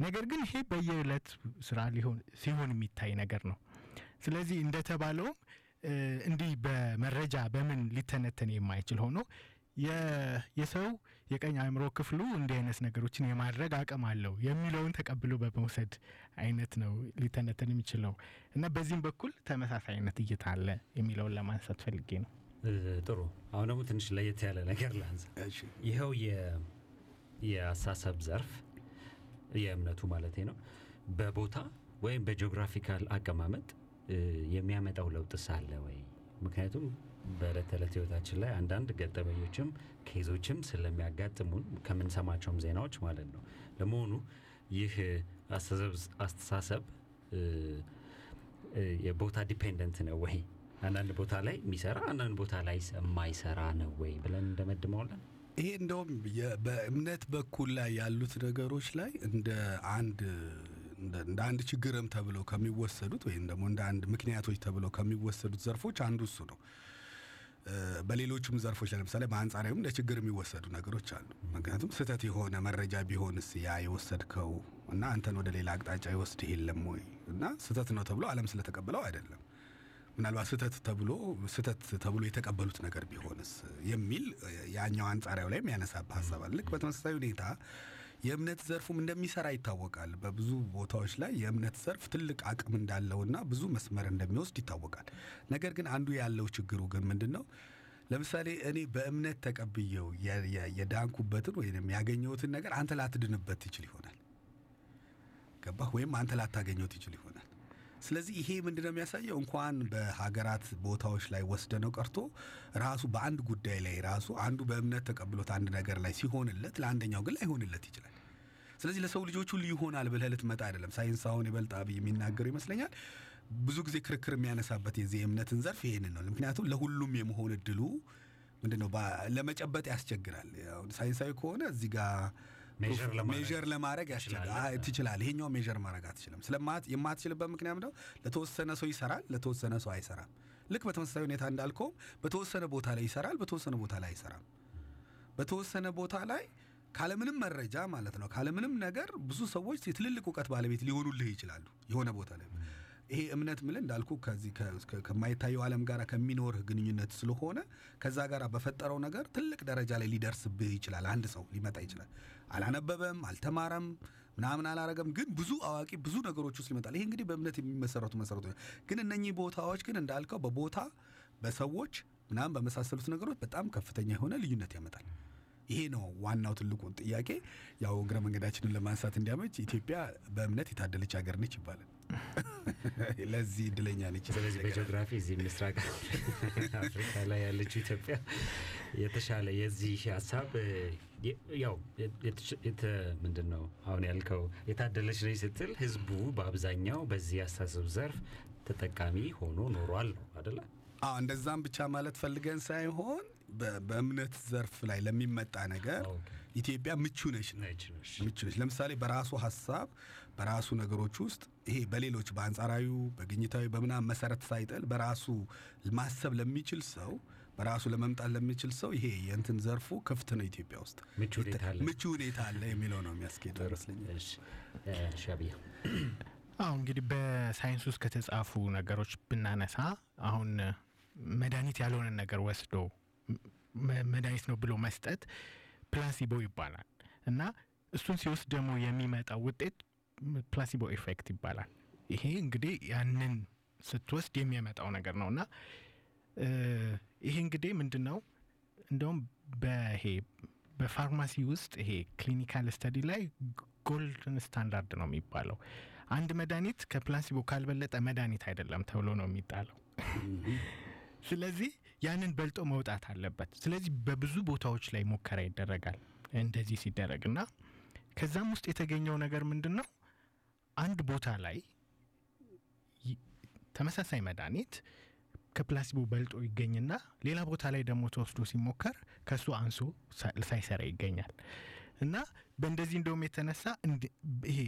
ነገር ግን ይሄ በየዕለት ስራ ሊሆን ሲሆን የሚታይ ነገር ነው። ስለዚህ እንደተባለውም እንዲህ በመረጃ በምን ሊተነተን የማይችል ሆኖ የሰው የቀኝ አእምሮ ክፍሉ እንዲህ አይነት ነገሮችን የማድረግ አቅም አለው የሚለውን ተቀብሎ በመውሰድ አይነት ነው ሊተነተን የሚችለው እና በዚህም በኩል ተመሳሳይነት እይታ አለ የሚለውን ለማንሳት ፈልጌ ነው። ጥሩ። አሁን ደግሞ ትንሽ ለየት ያለ ነገር ላንሳ። ይኸው የአሳሰብ ዘርፍ የእምነቱ ማለት ነው በቦታ ወይም በጂኦግራፊካል አቀማመጥ የሚያመጣው ለውጥስ አለ ወይ? ምክንያቱም በዕለት ተዕለት ህይወታችን ላይ አንዳንድ ገጠመኞችም ኬዞችም ስለሚያጋጥሙን ከምንሰማቸውም ዜናዎች ማለት ነው። ለመሆኑ ይህ አስተሳሰብ የቦታ dependent ነው ወይ? አንዳንድ ቦታ ላይ የሚሰራ አንዳንድ ቦታ ላይ የማይሰራ ነው ወይ ብለን እንደመድማለን? ይሄ እንደውም በእምነት በኩል ላይ ያሉት ነገሮች ላይ እንደ አንድ እንደ አንድ ችግርም ተብለው ከሚወሰዱት ወይም ደግሞ እንደ አንድ ምክንያቶች ተብለው ከሚወሰዱት ዘርፎች አንዱ እሱ ነው። በሌሎቹም ዘርፎች ለምሳሌ በአንጻራዊም እንደ ችግር የሚወሰዱ ነገሮች አሉ። ምክንያቱም ስህተት የሆነ መረጃ ቢሆንስ ያ የወሰድከው እና አንተን ወደ ሌላ አቅጣጫ ይወስድህ የለም ወይ እና ስህተት ነው ተብሎ ዓለም ስለተቀበለው አይደለም ምናልባት ስህተት ተብሎ ስህተት ተብሎ የተቀበሉት ነገር ቢሆንስ የሚል ያኛው አንጻራዊ ላይ የሚያነሳብ ሀሳብ አለ። ልክ በተመሳሳይ ሁኔታ የእምነት ዘርፉም እንደሚሰራ ይታወቃል። በብዙ ቦታዎች ላይ የእምነት ዘርፍ ትልቅ አቅም እንዳለውና ብዙ መስመር እንደሚወስድ ይታወቃል። ነገር ግን አንዱ ያለው ችግሩ ግን ምንድን ነው? ለምሳሌ እኔ በእምነት ተቀብየው የዳንኩበትን ወይም ያገኘሁትን ነገር አንተ ላትድንበት ትችል ይሆናል። ገባህ? ወይም አንተ ላታገኘው ትችል ይሆናል። ስለዚህ ይሄ ምንድን ነው የሚያሳየው? እንኳን በሀገራት ቦታዎች ላይ ወስደነው ቀርቶ ራሱ በአንድ ጉዳይ ላይ ራሱ አንዱ በእምነት ተቀብሎት አንድ ነገር ላይ ሲሆንለት ለአንደኛው ግን ላይሆንለት ይችላል። ስለዚህ ለሰው ልጆች ሁሉ ይሆናል ብለህ ልትመጣ አይደለም። ሳይንስ አሁን ይበልጥ አብይ ይመስለኛል። ብዙ ጊዜ ክርክር የሚያነሳበት የዚህ የእምነትን ዘርፍ ይሄንን ነው። ምክንያቱም ለሁሉም የመሆን እድሉ ምንድን ነው ለመጨበጥ ያስቸግራል። ሳይንሳዊ ከሆነ እዚህ ጋር measure ለማድረግ ትችላል። ይሄኛው measure ማድረግ አትችልም። የማትችልበት ምክንያት ነው ለተወሰነ ሰው ይሰራል፣ ለተወሰነ ሰው አይሰራም። ልክ በተመሳሳይ ሁኔታ እንዳልከውም በተወሰነ ቦታ ላይ ይሰራል፣ በተወሰነ ቦታ ላይ አይሰራም። በተወሰነ ቦታ ላይ ካለምንም መረጃ ማለት ነው ካለምንም ነገር ብዙ ሰዎች የትልልቅ እውቀት ባለቤት ሊሆኑልህ ይችላሉ የሆነ ቦታ ላይ ይሄ እምነት ምል እንዳልኩ ከዚህ ከማይታየው ዓለም ጋር ከሚኖርህ ግንኙነት ስለሆነ ከዛ ጋር በፈጠረው ነገር ትልቅ ደረጃ ላይ ሊደርስብህ ይችላል። አንድ ሰው ሊመጣ ይችላል። አላነበበም፣ አልተማረም፣ ምናምን አላረገም፣ ግን ብዙ አዋቂ ብዙ ነገሮች ውስጥ ይመጣል። ይሄ እንግዲህ በእምነት የሚመሰረቱ መሰረቶች ግን እነኚህ ቦታዎች ግን እንዳልከው በቦታ በሰዎች ምናምን በመሳሰሉት ነገሮች በጣም ከፍተኛ የሆነ ልዩነት ያመጣል። ይሄ ነው ዋናው ትልቁ ጥያቄ። ያው እግረ መንገዳችንን ለማንሳት እንዲያመች ኢትዮጵያ በእምነት የታደለች ሀገር ነች ይባላል። <laughs> ለዚህ እድለኛ ነች። ስለዚህ በጂኦግራፊ እዚህ ምስራቅ አፍሪካ ላይ ያለችው ኢትዮጵያ የተሻለ የዚህ ሀሳብ ያው ምንድን ነው አሁን ያልከው የታደለች ነች ስትል ህዝቡ በአብዛኛው በዚህ አስተሳሰብ ዘርፍ ተጠቃሚ ሆኖ ኖሯል ነው አደለ? አዎ እንደዛም ብቻ ማለት ፈልገን ሳይሆን በእምነት ዘርፍ ላይ ለሚመጣ ነገር ኢትዮጵያ ምቹ ነች ምቹ ነች። ለምሳሌ በራሱ ሀሳብ በራሱ ነገሮች ውስጥ ይሄ በሌሎች በአንጻራዊ በግኝታዊ በምናም መሰረት ሳይጥል በራሱ ማሰብ ለሚችል ሰው በራሱ ለመምጣት ለሚችል ሰው ይሄ የእንትን ዘርፉ ክፍት ነው ኢትዮጵያ ውስጥ። ምቹ ሁኔታ አለ። የሚለው ነው የሚያስኬደው ይመስለኛል። ሻቢያ አሁ እንግዲህ በሳይንስ ውስጥ ከተጻፉ ነገሮች ብናነሳ አሁን መድኃኒት ያልሆነን ነገር ወስዶ መድኃኒት ነው ብሎ መስጠት placebo ይባላል እና እሱን ሲወስድ ደግሞ የሚመጣው ውጤት placebo effect ይባላል። ይሄ እንግዲህ ያንን ስትወስድ የሚያመጣው ነገር ነው እና ይሄ እንግዲህ ምንድን ነው እንደውም በይሄ በፋርማሲ ውስጥ ይሄ clinical study ላይ golden standard ነው የሚባለው። አንድ መድኃኒት ከ placebo ካልበለጠ መድኃኒት አይደለም ተብሎ ነው የሚጣለው። ስለዚህ ያንን በልጦ መውጣት አለበት። ስለዚህ በብዙ ቦታዎች ላይ ሙከራ ይደረጋል እንደዚህ ሲደረግ እና ከዛም ውስጥ የተገኘው ነገር ምንድን ነው? አንድ ቦታ ላይ ተመሳሳይ መድኃኒት ከ placebo በልጦ ይገኝና ሌላ ቦታ ላይ ደግሞ ተወስዶ ሲሞከር ከሱ አንሶ ሳይሰራ ይገኛል እና በእንደዚህ እንደውም የተነሳ ይሄ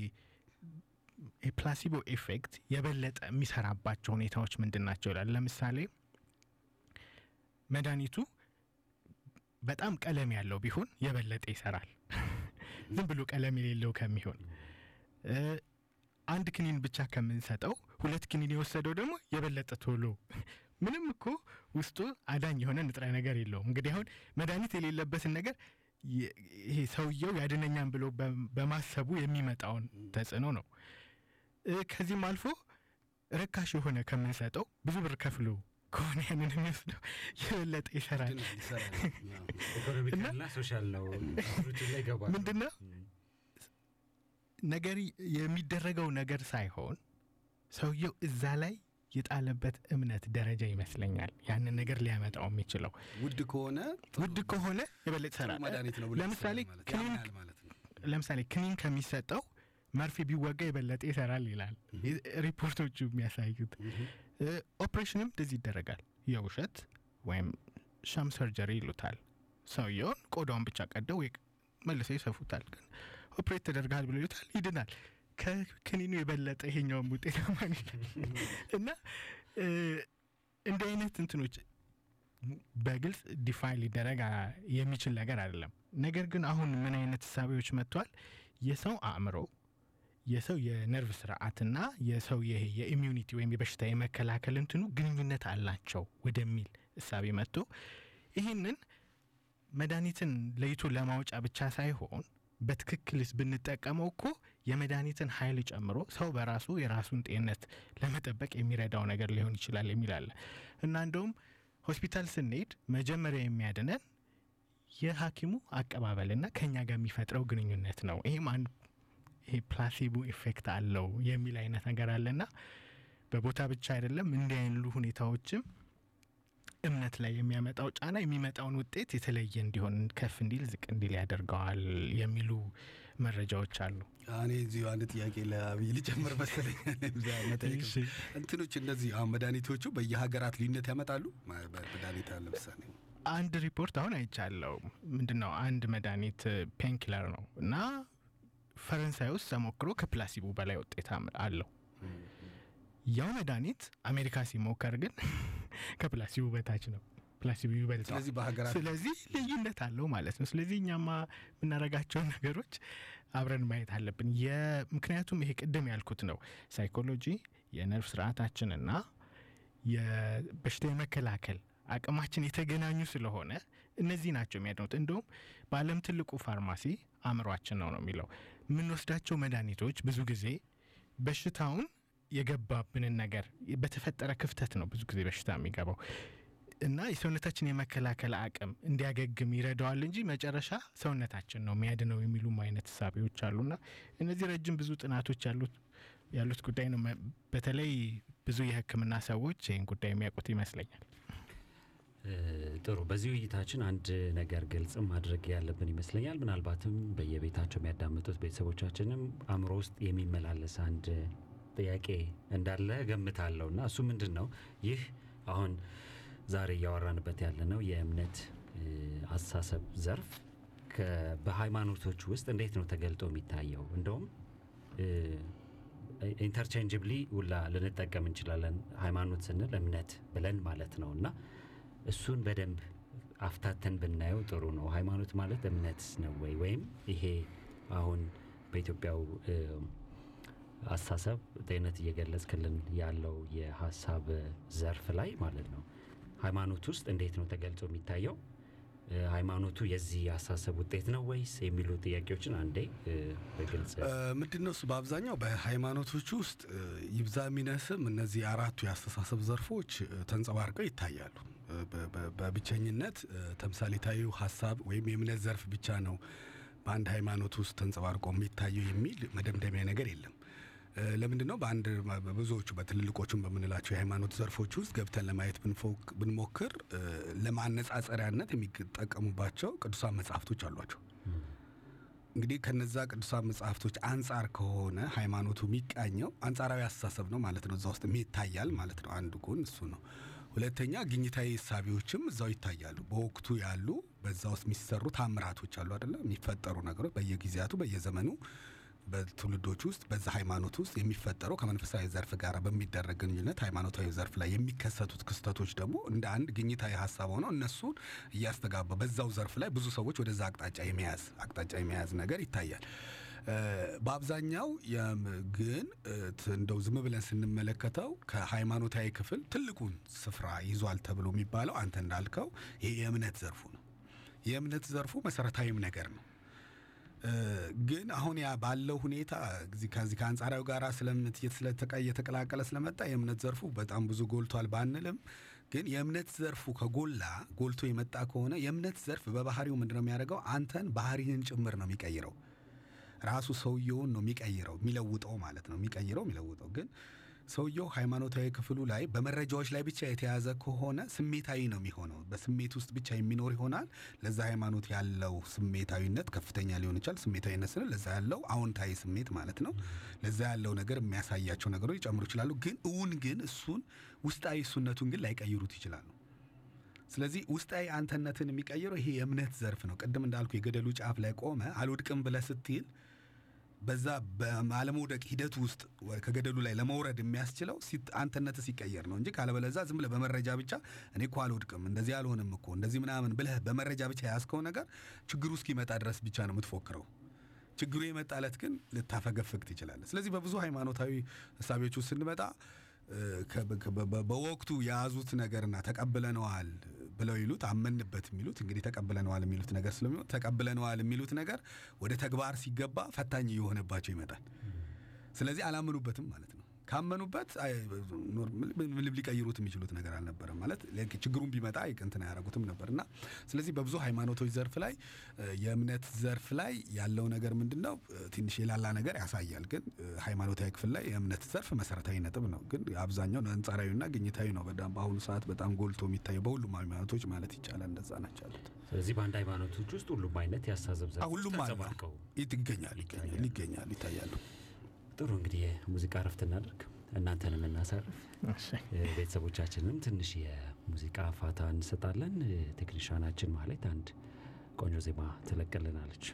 የ placebo effect የበለጠ የሚሰራባቸው ሁኔታዎች ምንድን ናቸው ይላል። ለምሳሌ መድኃኒቱ በጣም ቀለም ያለው ቢሆን የበለጠ ይሰራል <laughs> ዝም ብሎ ቀለም የሌለው ከሚሆን አንድ ክኒን ብቻ ከምንሰጠው ሁለት ክኒን የወሰደው ደግሞ የበለጠ ቶሎ <laughs> ምንም እኮ ውስጡ አዳኝ የሆነ ንጥረ ነገር የለውም። እንግዲህ አሁን መድኃኒት የሌለበትን ነገር ይሄ ሰውየው ያድነኛል ብሎ በማሰቡ የሚመጣውን ተጽዕኖ ነው። ከዚህም አልፎ ርካሽ የሆነ ከምንሰጠው ብዙ ብር ከፍሎ ከሆነ ያንን የሚወስደው የበለጠ ይሰራል። economical ና social ነው ምንድነው ነገር የሚደረገው ነገር ሳይሆን ሰውየው እዛ ላይ የጣለበት እምነት ደረጃ ይመስለኛል ያንን ነገር ሊያመጣው የሚችለው። ውድ ከሆነ ውድ ከሆነ የበለጠ ይሰራል። ለምሳሌ ክኒን ለምሳሌ ክኒን ከሚሰጠው መርፌ ቢወጋ የበለጠ ይሰራል ይላል ሪፖርቶቹ የሚያሳዩት። ኦፕሬሽንም እንደዚህ ይደረጋል። የውሸት ወይም ሻም ሰርጀሪ ይሉታል። ሰውየውን ቆዳውን ብቻ ቀደው መልሰው ይሰፉታል። ግን operate ተደርጋል ብሎ ይሉታል፣ ይድናል። ከክኒኑ የበለጠ ይሄኛውም ማግኘት እና እንዲህ አይነት እንትኖች በግልጽ define ሊደረግ የሚችል ነገር አይደለም። ነገር ግን አሁን ምን አይነት እሳቤዎች መጥቷል? የሰው አእምሮ የሰው የነርቭ ስርዓትና የሰው ይሄ የ immunity ወይም የበሽታ የመከላከል እንትኑ ግንኙነት አላቸው ወደሚል እሳቤ መጥቶ ይህንን መድኃኒትን ለይቶ ለማውጫ ብቻ ሳይሆን በትክክልስ ብንጠቀመው እኮ የመድኃኒትን ኃይል ጨምሮ ሰው በራሱ የራሱን ጤንነት ለመጠበቅ የሚረዳው ነገር ሊሆን ይችላል የሚል አለ እና እንደውም ሆስፒታል ስንሄድ መጀመሪያ የሚያድነን የሐኪሙ አቀባበልና ከኛ ጋር የሚፈጥረው ግንኙነት ነው። ይህም አንድ ይሄ placebo effect አለው የሚል አይነት ነገር አለና በቦታ ብቻ አይደለም እንዲህ ያሉ ሁኔታዎችም እምነት ላይ የሚያመጣው ጫና የሚመጣውን ውጤት የተለየ እንዲሆን ከፍ እንዲል ዝቅ እንዲል ያደርገዋል የሚሉ መረጃዎች አሉ። እኔ እዚሁ አንድ ጥያቄ ለአብይ ልጨምር መሰለኝ እንትኖች እነዚህ አሁን መድኃኒቶቹ በየሀገራት ልዩነት ያመጣሉ። መድኃኒት ለምሳሌ አንድ ሪፖርት አሁን አይቻለው። ምንድን ነው አንድ መድኃኒት ፔንኪለር ነው እና ፈረንሳይ ውስጥ ተሞክሮ ከ placebo በላይ ውጤት አለው። ያው መድኃኒት አሜሪካ ሲሞከር ግን <laughs> ከ placebo በታች ነው። placebo ይበልጠዋል። ስለዚህ በሀገራት ስለዚህ ልዩነት አለው ማለት ነው። ስለዚህ እኛማ የምናደርጋቸውን ነገሮች አብረን ማየት አለብን። የ- ምክንያቱም ይሄ ቅድም ያልኩት ነው ሳይኮሎጂ የነርቭ ስርዓታችንና የበሽታ የመከላከል አቅማችን የተገናኙ ስለሆነ እነዚህ ናቸው የሚያድኑት። እንደውም በዓለም ትልቁ ፋርማሲ አእምሯችን ነው ነው የሚለው የምንወስዳቸው መድኃኒቶች ብዙ ጊዜ በሽታውን የገባብንን ነገር በተፈጠረ ክፍተት ነው ብዙ ጊዜ በሽታ የሚገባው እና የሰውነታችን የመከላከል አቅም እንዲያገግም ይረዳዋል እንጂ መጨረሻ ሰውነታችን ነው የሚያድነው የሚሉም አይነት እሳቤዎች አሉና እነዚህ ረጅም ብዙ ጥናቶች ያሉት ጉዳይ ነው። በተለይ ብዙ የሕክምና ሰዎች ይህን ጉዳይ የሚያውቁት ይመስለኛል። ጥሩ። በዚህ ውይይታችን አንድ ነገር ግልጽ ማድረግ ያለብን ይመስለኛል። ምናልባትም በየቤታቸው የሚያዳምጡት ቤተሰቦቻችንም አእምሮ ውስጥ የሚመላለስ አንድ ጥያቄ እንዳለ ገምታለሁ እና እሱ ምንድን ነው? ይህ አሁን ዛሬ እያወራንበት ያለነው የእምነት አስተሳሰብ ዘርፍ በሃይማኖቶች ውስጥ እንዴት ነው ተገልጦ የሚታየው? እንደውም ኢንተርቼንጅብሊ ውላ ልንጠቀም እንችላለን። ሃይማኖት ስንል እምነት ብለን ማለት ነው እና እሱን በደንብ አፍታተን ብናየው ጥሩ ነው። ሃይማኖት ማለት እምነት ነው ወይ ወይም ይሄ አሁን በኢትዮጵያው አስተሳሰብ ጤነት እየገለጽክልን ያለው የሀሳብ ዘርፍ ላይ ማለት ነው ሃይማኖት ውስጥ እንዴት ነው ተገልጾ የሚታየው? ሃይማኖቱ የዚህ አስተሳሰብ ውጤት ነው ወይስ የሚሉ ጥያቄዎችን አንዴ በግልጽ ምንድን ነው እሱ በአብዛኛው በሃይማኖቶች ውስጥ ይብዛ የሚነስም እነዚህ አራቱ የአስተሳሰብ ዘርፎች ተንጸባርቀው ይታያሉ። በብቸኝነት ተምሳሌታዊ ሀሳብ ወይም የእምነት ዘርፍ ብቻ ነው በአንድ ሃይማኖት ውስጥ ተንጸባርቆ የሚታየው የሚል መደምደሚያ ነገር የለም። ለምንድን ነው በአንድ በብዙዎቹ በትልልቆቹም በምንላቸው የሃይማኖት ዘርፎች ውስጥ ገብተን ለማየት ብንሞክር ለማነጻጸሪያነት የሚጠቀሙባቸው ቅዱሳን መጽሐፍቶች አሏቸው። እንግዲህ ከነዛ ቅዱሳን መጽሐፍቶች አንጻር ከሆነ ሃይማኖቱ የሚቃኘው አንጻራዊ አስተሳሰብ ነው ማለት ነው። እዛ ውስጥ ይታያል ማለት ነው። አንዱ ጎን እሱ ነው። ሁለተኛ ግኝታዊ እሳቤዎችም እዛው ይታያሉ። በወቅቱ ያሉ በዛ ውስጥ የሚሰሩ ታምራቶች አሉ አይደለም፣ የሚፈጠሩ ነገሮች በየጊዜያቱ በየዘመኑ በትውልዶች ውስጥ በዛ ሃይማኖት ውስጥ የሚፈጠረው ከመንፈሳዊ ዘርፍ ጋር በሚደረግ ግንኙነት ሃይማኖታዊ ዘርፍ ላይ የሚከሰቱት ክስተቶች ደግሞ እንደ አንድ ግኝታዊ ሀሳብ ሆነው እነሱን እያስተጋባ በዛው ዘርፍ ላይ ብዙ ሰዎች ወደዛ አቅጣጫ የመያዝ አቅጣጫ የመያዝ ነገር ይታያል። በአብዛኛው ግን እንደው ዝም ብለን ስንመለከተው ከሃይማኖታዊ ክፍል ትልቁን ስፍራ ይዟል ተብሎ የሚባለው አንተ እንዳልከው የእምነት ዘርፉ ነው። የእምነት ዘርፉ መሰረታዊም ነገር ነው። ግን አሁን ያ ባለው ሁኔታ ከዚህ ከአንጻራዊ ጋር ስለምት እየተቀላቀለ ስለመጣ የእምነት ዘርፉ በጣም ብዙ ጎልቷል ባንልም ግን የእምነት ዘርፉ ከጎላ ጎልቶ የመጣ ከሆነ የእምነት ዘርፍ በባህሪው ምንድነው የሚያደርገው? አንተን ባህሪህን ጭምር ነው የሚቀይረው። ራሱ ሰውየውን ነው የሚቀይረው የሚለውጠው ማለት ነው። የሚቀይረው የሚለውጠው ግን ሰውየው ሃይማኖታዊ ክፍሉ ላይ በመረጃዎች ላይ ብቻ የተያዘ ከሆነ ስሜታዊ ነው የሚሆነው። በስሜት ውስጥ ብቻ የሚኖር ይሆናል። ለዛ ሃይማኖት ያለው ስሜታዊነት ከፍተኛ ሊሆን ይችላል። ስሜታዊነት ስንል ለዛ ያለው አዎንታዊ ስሜት ማለት ነው። ለዛ ያለው ነገር የሚያሳያቸው ነገሮች ሊጨምሩ ይችላሉ። ግን እውን ግን እሱን ውስጣዊ እሱነቱን ግን ላይቀይሩት ይችላሉ። ስለዚህ ውስጣዊ አንተነትን የሚቀይረው ይሄ የእምነት ዘርፍ ነው። ቅድም እንዳልኩ የገደሉ ጫፍ ላይ ቆመ አልወድቅም ብለህ ስትል በዛ በአለመውደቅ ሂደት ውስጥ ከገደሉ ላይ ለመውረድ የሚያስችለው አንተነት ሲቀየር ነው እንጂ ካለበለዛ ዝም ብለህ በመረጃ ብቻ እኔ እኮ አልወድቅም እንደዚህ አልሆንም እኮ እንደዚህ ምናምን ብለህ በመረጃ ብቻ የያዝከው ነገር ችግሩ እስኪመጣ ድረስ ብቻ ነው የምትፎክረው። ችግሩ የመጣለት ግን ልታፈገፍግ ትችላለህ። ስለዚህ በብዙ ሃይማኖታዊ እሳቤዎች ውስጥ ስንመጣ በወቅቱ የያዙት ነገርና ተቀብለነዋል ብለው ይሉት አመንበት የሚሉት እንግዲህ ተቀብለነዋል የሚሉት ነገር ስለሚሆን ተቀብለነዋል የሚሉት ነገር ወደ ተግባር ሲገባ ፈታኝ እየሆነባቸው ይመጣል። ስለዚህ አላመኑበትም ማለት ነው። ካመኑበት ምንም ሊቀይሩት የሚችሉት ነገር አልነበረም ማለት ችግሩን ቢመጣ እንትን አያደርጉትም ነበር እና ስለዚህ በብዙ ሃይማኖቶች ዘርፍ ላይ የእምነት ዘርፍ ላይ ያለው ነገር ምንድን ነው? ትንሽ የላላ ነገር ያሳያል። ግን ሃይማኖታዊ ክፍል ላይ የእምነት ዘርፍ መሰረታዊ ነጥብ ነው። ግን አብዛኛው አንጻራዊና ግኝታዊ ነው። በጣም በአሁኑ ሰዓት በጣም ጎልቶ የሚታየው በሁሉም ሃይማኖቶች ማለት ይቻላል እንደዛ ናቸው ያሉት። ስለዚህ በአንድ ሃይማኖቶች ውስጥ ሁሉም አይነት ያሳዘብ ሁሉም ይገኛል ይገኛል ይገኛል ይታያሉ። ጥሩ እንግዲህ የሙዚቃ እረፍት እናደርግ፣ እናንተንም እናሳርፍ፣ ቤተሰቦቻችንም ትንሽ የሙዚቃ ፋታ እንሰጣለን። ቴክኒሻናችን ማለት አንድ ቆንጆ ዜማ ትለቅልናለች።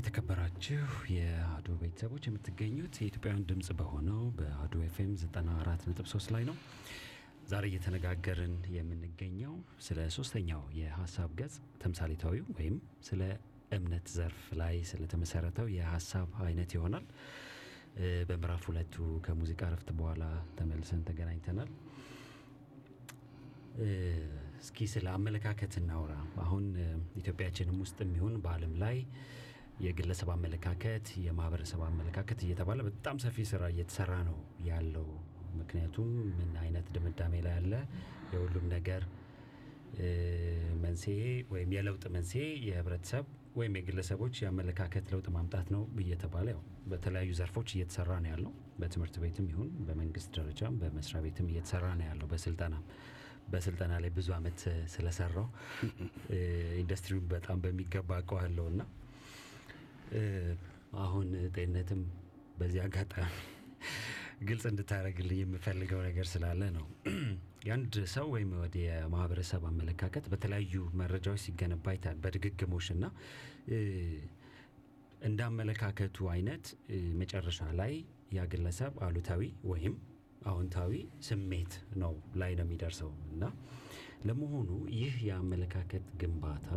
የተከበራችሁ የአዶ ቤተሰቦች የምትገኙት የኢትዮጵያውያን ድምፅ በሆነው በአዶ ኤፍኤም 94.3 ላይ ነው። ዛሬ እየተነጋገርን የምንገኘው ስለ ሶስተኛው የሀሳብ ገጽ ተምሳሌታዊው ወይም ስለ እምነት ዘርፍ ላይ ስለተመሰረተው የሀሳብ አይነት ይሆናል። በምዕራፍ ሁለቱ ከሙዚቃ እረፍት በኋላ ተመልሰን ተገናኝተናል። እስኪ ስለ አመለካከት እናውራ። አሁን ኢትዮጵያችንም ውስጥ የሚሆን በዓለም ላይ የግለሰብ አመለካከት፣ የማህበረሰብ አመለካከት እየተባለ በጣም ሰፊ ስራ እየተሰራ ነው ያለው። ምክንያቱም ምን አይነት ድምዳሜ ላይ አለ የሁሉም ነገር መንስኤ ወይም የለውጥ መንስኤ የህብረተሰብ ወይም የግለሰቦች የአመለካከት ለውጥ ማምጣት ነው እየተባለ ያው በተለያዩ ዘርፎች እየተሰራ ነው ያለው። በትምህርት ቤትም ይሁን በመንግስት ደረጃም በመስሪያ ቤትም እየተሰራ ነው ያለው። በስልጠናም በስልጠና ላይ ብዙ አመት ስለሰራው ኢንዱስትሪውን በጣም በሚገባ አውቀዋለሁ እና አሁን ጤንነትም በዚህ አጋጣሚ ግልጽ እንድታደርግልኝ የምፈልገው ነገር ስላለ ነው። የአንድ ሰው ወይም ወደ የማህበረሰብ አመለካከት በተለያዩ መረጃዎች ሲገነባ ይታል በድግግሞሽ እና እንደ አመለካከቱ አይነት መጨረሻ ላይ ያ ግለሰብ አሉታዊ ወይም አዎንታዊ ስሜት ነው ላይ ነው የሚደርሰው እና ለመሆኑ ይህ የአመለካከት ግንባታ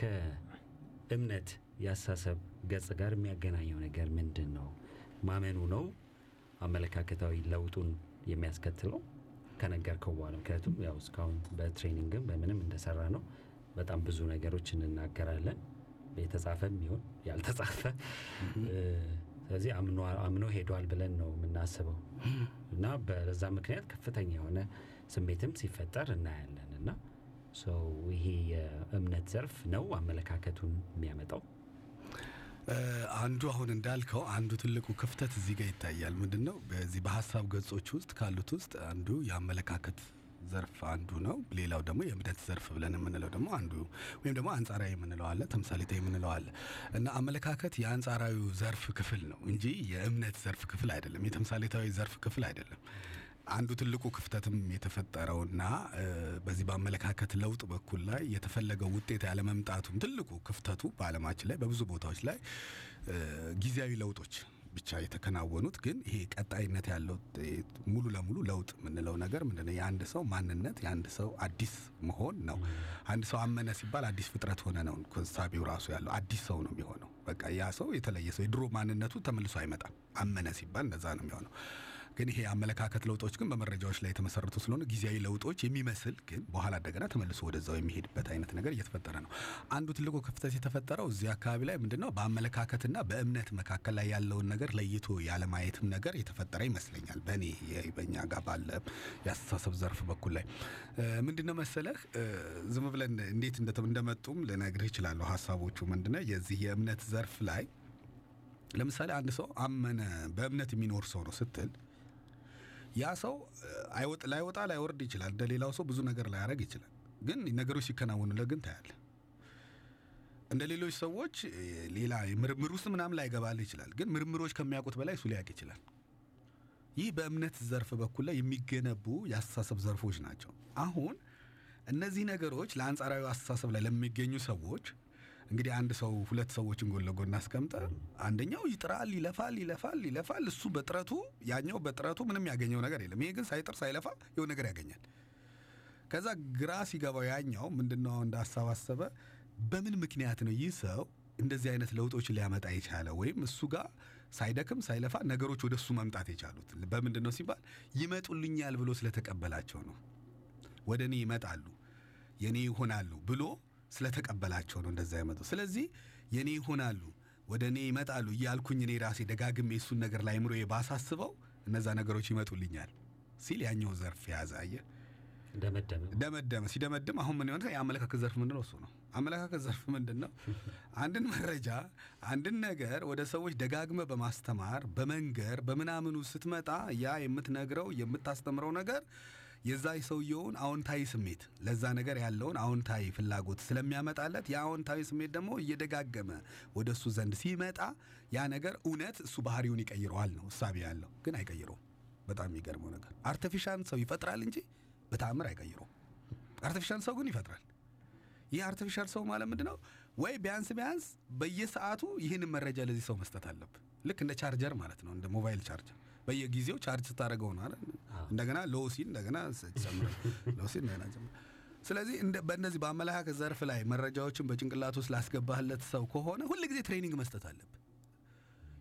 ከእምነት የአስተሳሰብ ገጽ ጋር የሚያገናኘው ነገር ምንድን ነው? ማመኑ ነው አመለካከታዊ ለውጡን የሚያስከትለው ከነገርከው በኋላ። ምክንያቱም ያው እስካሁን በትሬኒንግም በምንም እንደሰራ ነው በጣም ብዙ ነገሮች እንናገራለን። የተጻፈም ይሁን ያልተጻፈ ስለዚህ አምኖ ሄዷል ብለን ነው የምናስበው። እና በዛ ምክንያት ከፍተኛ የሆነ ስሜትም ሲፈጠር እናያለን። እና ይሄ የእምነት ዘርፍ ነው አመለካከቱን የሚያመጣው አንዱ አሁን እንዳልከው አንዱ ትልቁ ክፍተት እዚህ ጋር ይታያል። ምንድን ነው በዚህ በሀሳብ ገጾች ውስጥ ካሉት ውስጥ አንዱ የአመለካከት ዘርፍ አንዱ ነው። ሌላው ደግሞ የእምነት ዘርፍ ብለን የምንለው ደግሞ አንዱ ወይም ደግሞ አንጻራዊ የምንለው አለ፣ ተምሳሌታዊ የምንለው አለ እና አመለካከት የአንጻራዊ ዘርፍ ክፍል ነው እንጂ የእምነት ዘርፍ ክፍል አይደለም፣ የተምሳሌታዊ ዘርፍ ክፍል አይደለም። አንዱ ትልቁ ክፍተትም የተፈጠረውና በዚህ በአመለካከት ለውጥ በኩል ላይ የተፈለገው ውጤት ያለመምጣቱም ትልቁ ክፍተቱ በዓለማችን ላይ በብዙ ቦታዎች ላይ ጊዜያዊ ለውጦች ብቻ የተከናወኑት ግን ይሄ ቀጣይነት ያለው ሙሉ ለሙሉ ለውጥ የምንለው ነገር ምንድነው? የአንድ ሰው ማንነት የአንድ ሰው አዲስ መሆን ነው። አንድ ሰው አመነ ሲባል አዲስ ፍጥረት ሆነ ነው ሳቢው ራሱ ያለው አዲስ ሰው ነው የሚሆነው። በቃ ያ ሰው የተለየ ሰው የድሮ ማንነቱ ተመልሶ አይመጣም። አመነ ሲባል እንደዛ ነው የሚሆነው። ግን ይሄ አመለካከት ለውጦች ግን በመረጃዎች ላይ የተመሰረቱ ስለሆነ ጊዜያዊ ለውጦች የሚመስል ግን በኋላ እንደገና ተመልሶ ወደዛው የሚሄድበት አይነት ነገር እየተፈጠረ ነው። አንዱ ትልቁ ክፍተት የተፈጠረው እዚህ አካባቢ ላይ ምንድን ነው በአመለካከትና በእምነት መካከል ላይ ያለውን ነገር ለይቶ ያለማየትም ነገር የተፈጠረ ይመስለኛል። በእኔ በእኛ ጋር ባለ የአስተሳሰብ ዘርፍ በኩል ላይ እ፣ ምንድን ነው መሰለህ ዝም ብለን እንዴት እንደመጡም ልነግርህ እችላለሁ። ሀሳቦቹ ምንድነው የዚህ የእምነት ዘርፍ ላይ ለምሳሌ አንድ ሰው አመነ በእምነት የሚኖር ሰው ነው ስትል ያ ሰው ላይወጣ ላይወርድ ይችላል። እንደ ሌላው ሰው ብዙ ነገር ላያደርግ ይችላል። ግን ነገሮች ሲከናወኑለት ግን ታያለህ። እንደ ሌሎች ሰዎች ሌላ ምርምር ውስጥ ምናምን ላይገባል ይችላል። ግን ምርምሮች ከሚያውቁት በላይ እሱ ሊያውቅ ይችላል። ይህ በእምነት ዘርፍ በኩል ላይ የሚገነቡ የአስተሳሰብ ዘርፎች ናቸው። አሁን እነዚህ ነገሮች ለአንጻራዊ አስተሳሰብ ላይ ለሚገኙ ሰዎች እንግዲህ አንድ ሰው ሁለት ሰዎችን ጎን ለጎን አስቀምጠ አንደኛው ይጥራል፣ ይለፋል፣ ይለፋል፣ ይለፋል። እሱ በጥረቱ ያኛው በጥረቱ ምንም ያገኘው ነገር የለም። ይሄ ግን ሳይጥር ሳይለፋ የሆነ ነገር ያገኛል። ከዛ ግራ ሲገባው ያኛው ምንድነው እንደ ሀሳብ አሰበ፣ በምን ምክንያት ነው ይህ ሰው እንደዚህ አይነት ለውጦችን ሊያመጣ የቻለ ወይም እሱ ጋር ሳይደክም ሳይለፋ ነገሮች ወደ እሱ መምጣት የቻሉት በምንድን ነው ሲባል ይመጡልኛል ብሎ ስለተቀበላቸው ነው። ወደ እኔ ይመጣሉ የእኔ ይሆናሉ ብሎ ስለተቀበላቸው ነው እንደዛ ይመጡ። ስለዚህ የእኔ ይሆናሉ ወደ እኔ ይመጣሉ እያልኩኝ እኔ ራሴ ደጋግሜ እሱን ነገር ላይ ምሮ ባሳስበው እነዛ ነገሮች ይመጡልኛል ሲል ያኛው ዘርፍ የያዘ ደመደመ። ደመደመ። ሲደመድም አሁን ምን ይሆነ የአመለካከት ዘርፍ ምንድን ነው እሱ ነው። አመለካከት ዘርፍ ምንድን ነው አንድን መረጃ አንድን ነገር ወደ ሰዎች ደጋግመህ በማስተማር በመንገር በምናምኑ ስትመጣ ያ የምትነግረው የምታስተምረው ነገር የዛ ሰውየውን አዎንታዊ ስሜት ለዛ ነገር ያለውን አዎንታዊ ፍላጎት ስለሚያመጣለት ያ አዎንታዊ ስሜት ደግሞ እየደጋገመ ወደ እሱ ዘንድ ሲመጣ ያ ነገር እውነት እሱ ባህሪውን ይቀይረዋል ነው እሳቤ ያለው። ግን አይቀይረውም። በጣም የሚገርመው ነገር artificial ሰው ይፈጥራል እንጂ በተአምር አይቀይረውም። artificial ሰው ግን ይፈጥራል። ይህ artificial ሰው ማለት ምንድን ነው ወይ ቢያንስ ቢያንስ በየሰዓቱ ይህንን መረጃ ለዚህ ሰው መስጠት አለብህ። ልክ እንደ ቻርጀር ማለት ነው፣ እንደ ሞባይል ቻርጀር በየጊዜው ቻርጅ ስታደርገው ነው አይደል? እንደገና low ሲል እንደገና ጨምረህ low ሲል እንደገና ስለዚህ በእነዚህ በአመለካከት ዘርፍ ላይ መረጃዎችን በጭንቅላት ውስጥ ላስገባህለት ሰው ከሆነ ሁል ጊዜ training መስጠት አለብህ።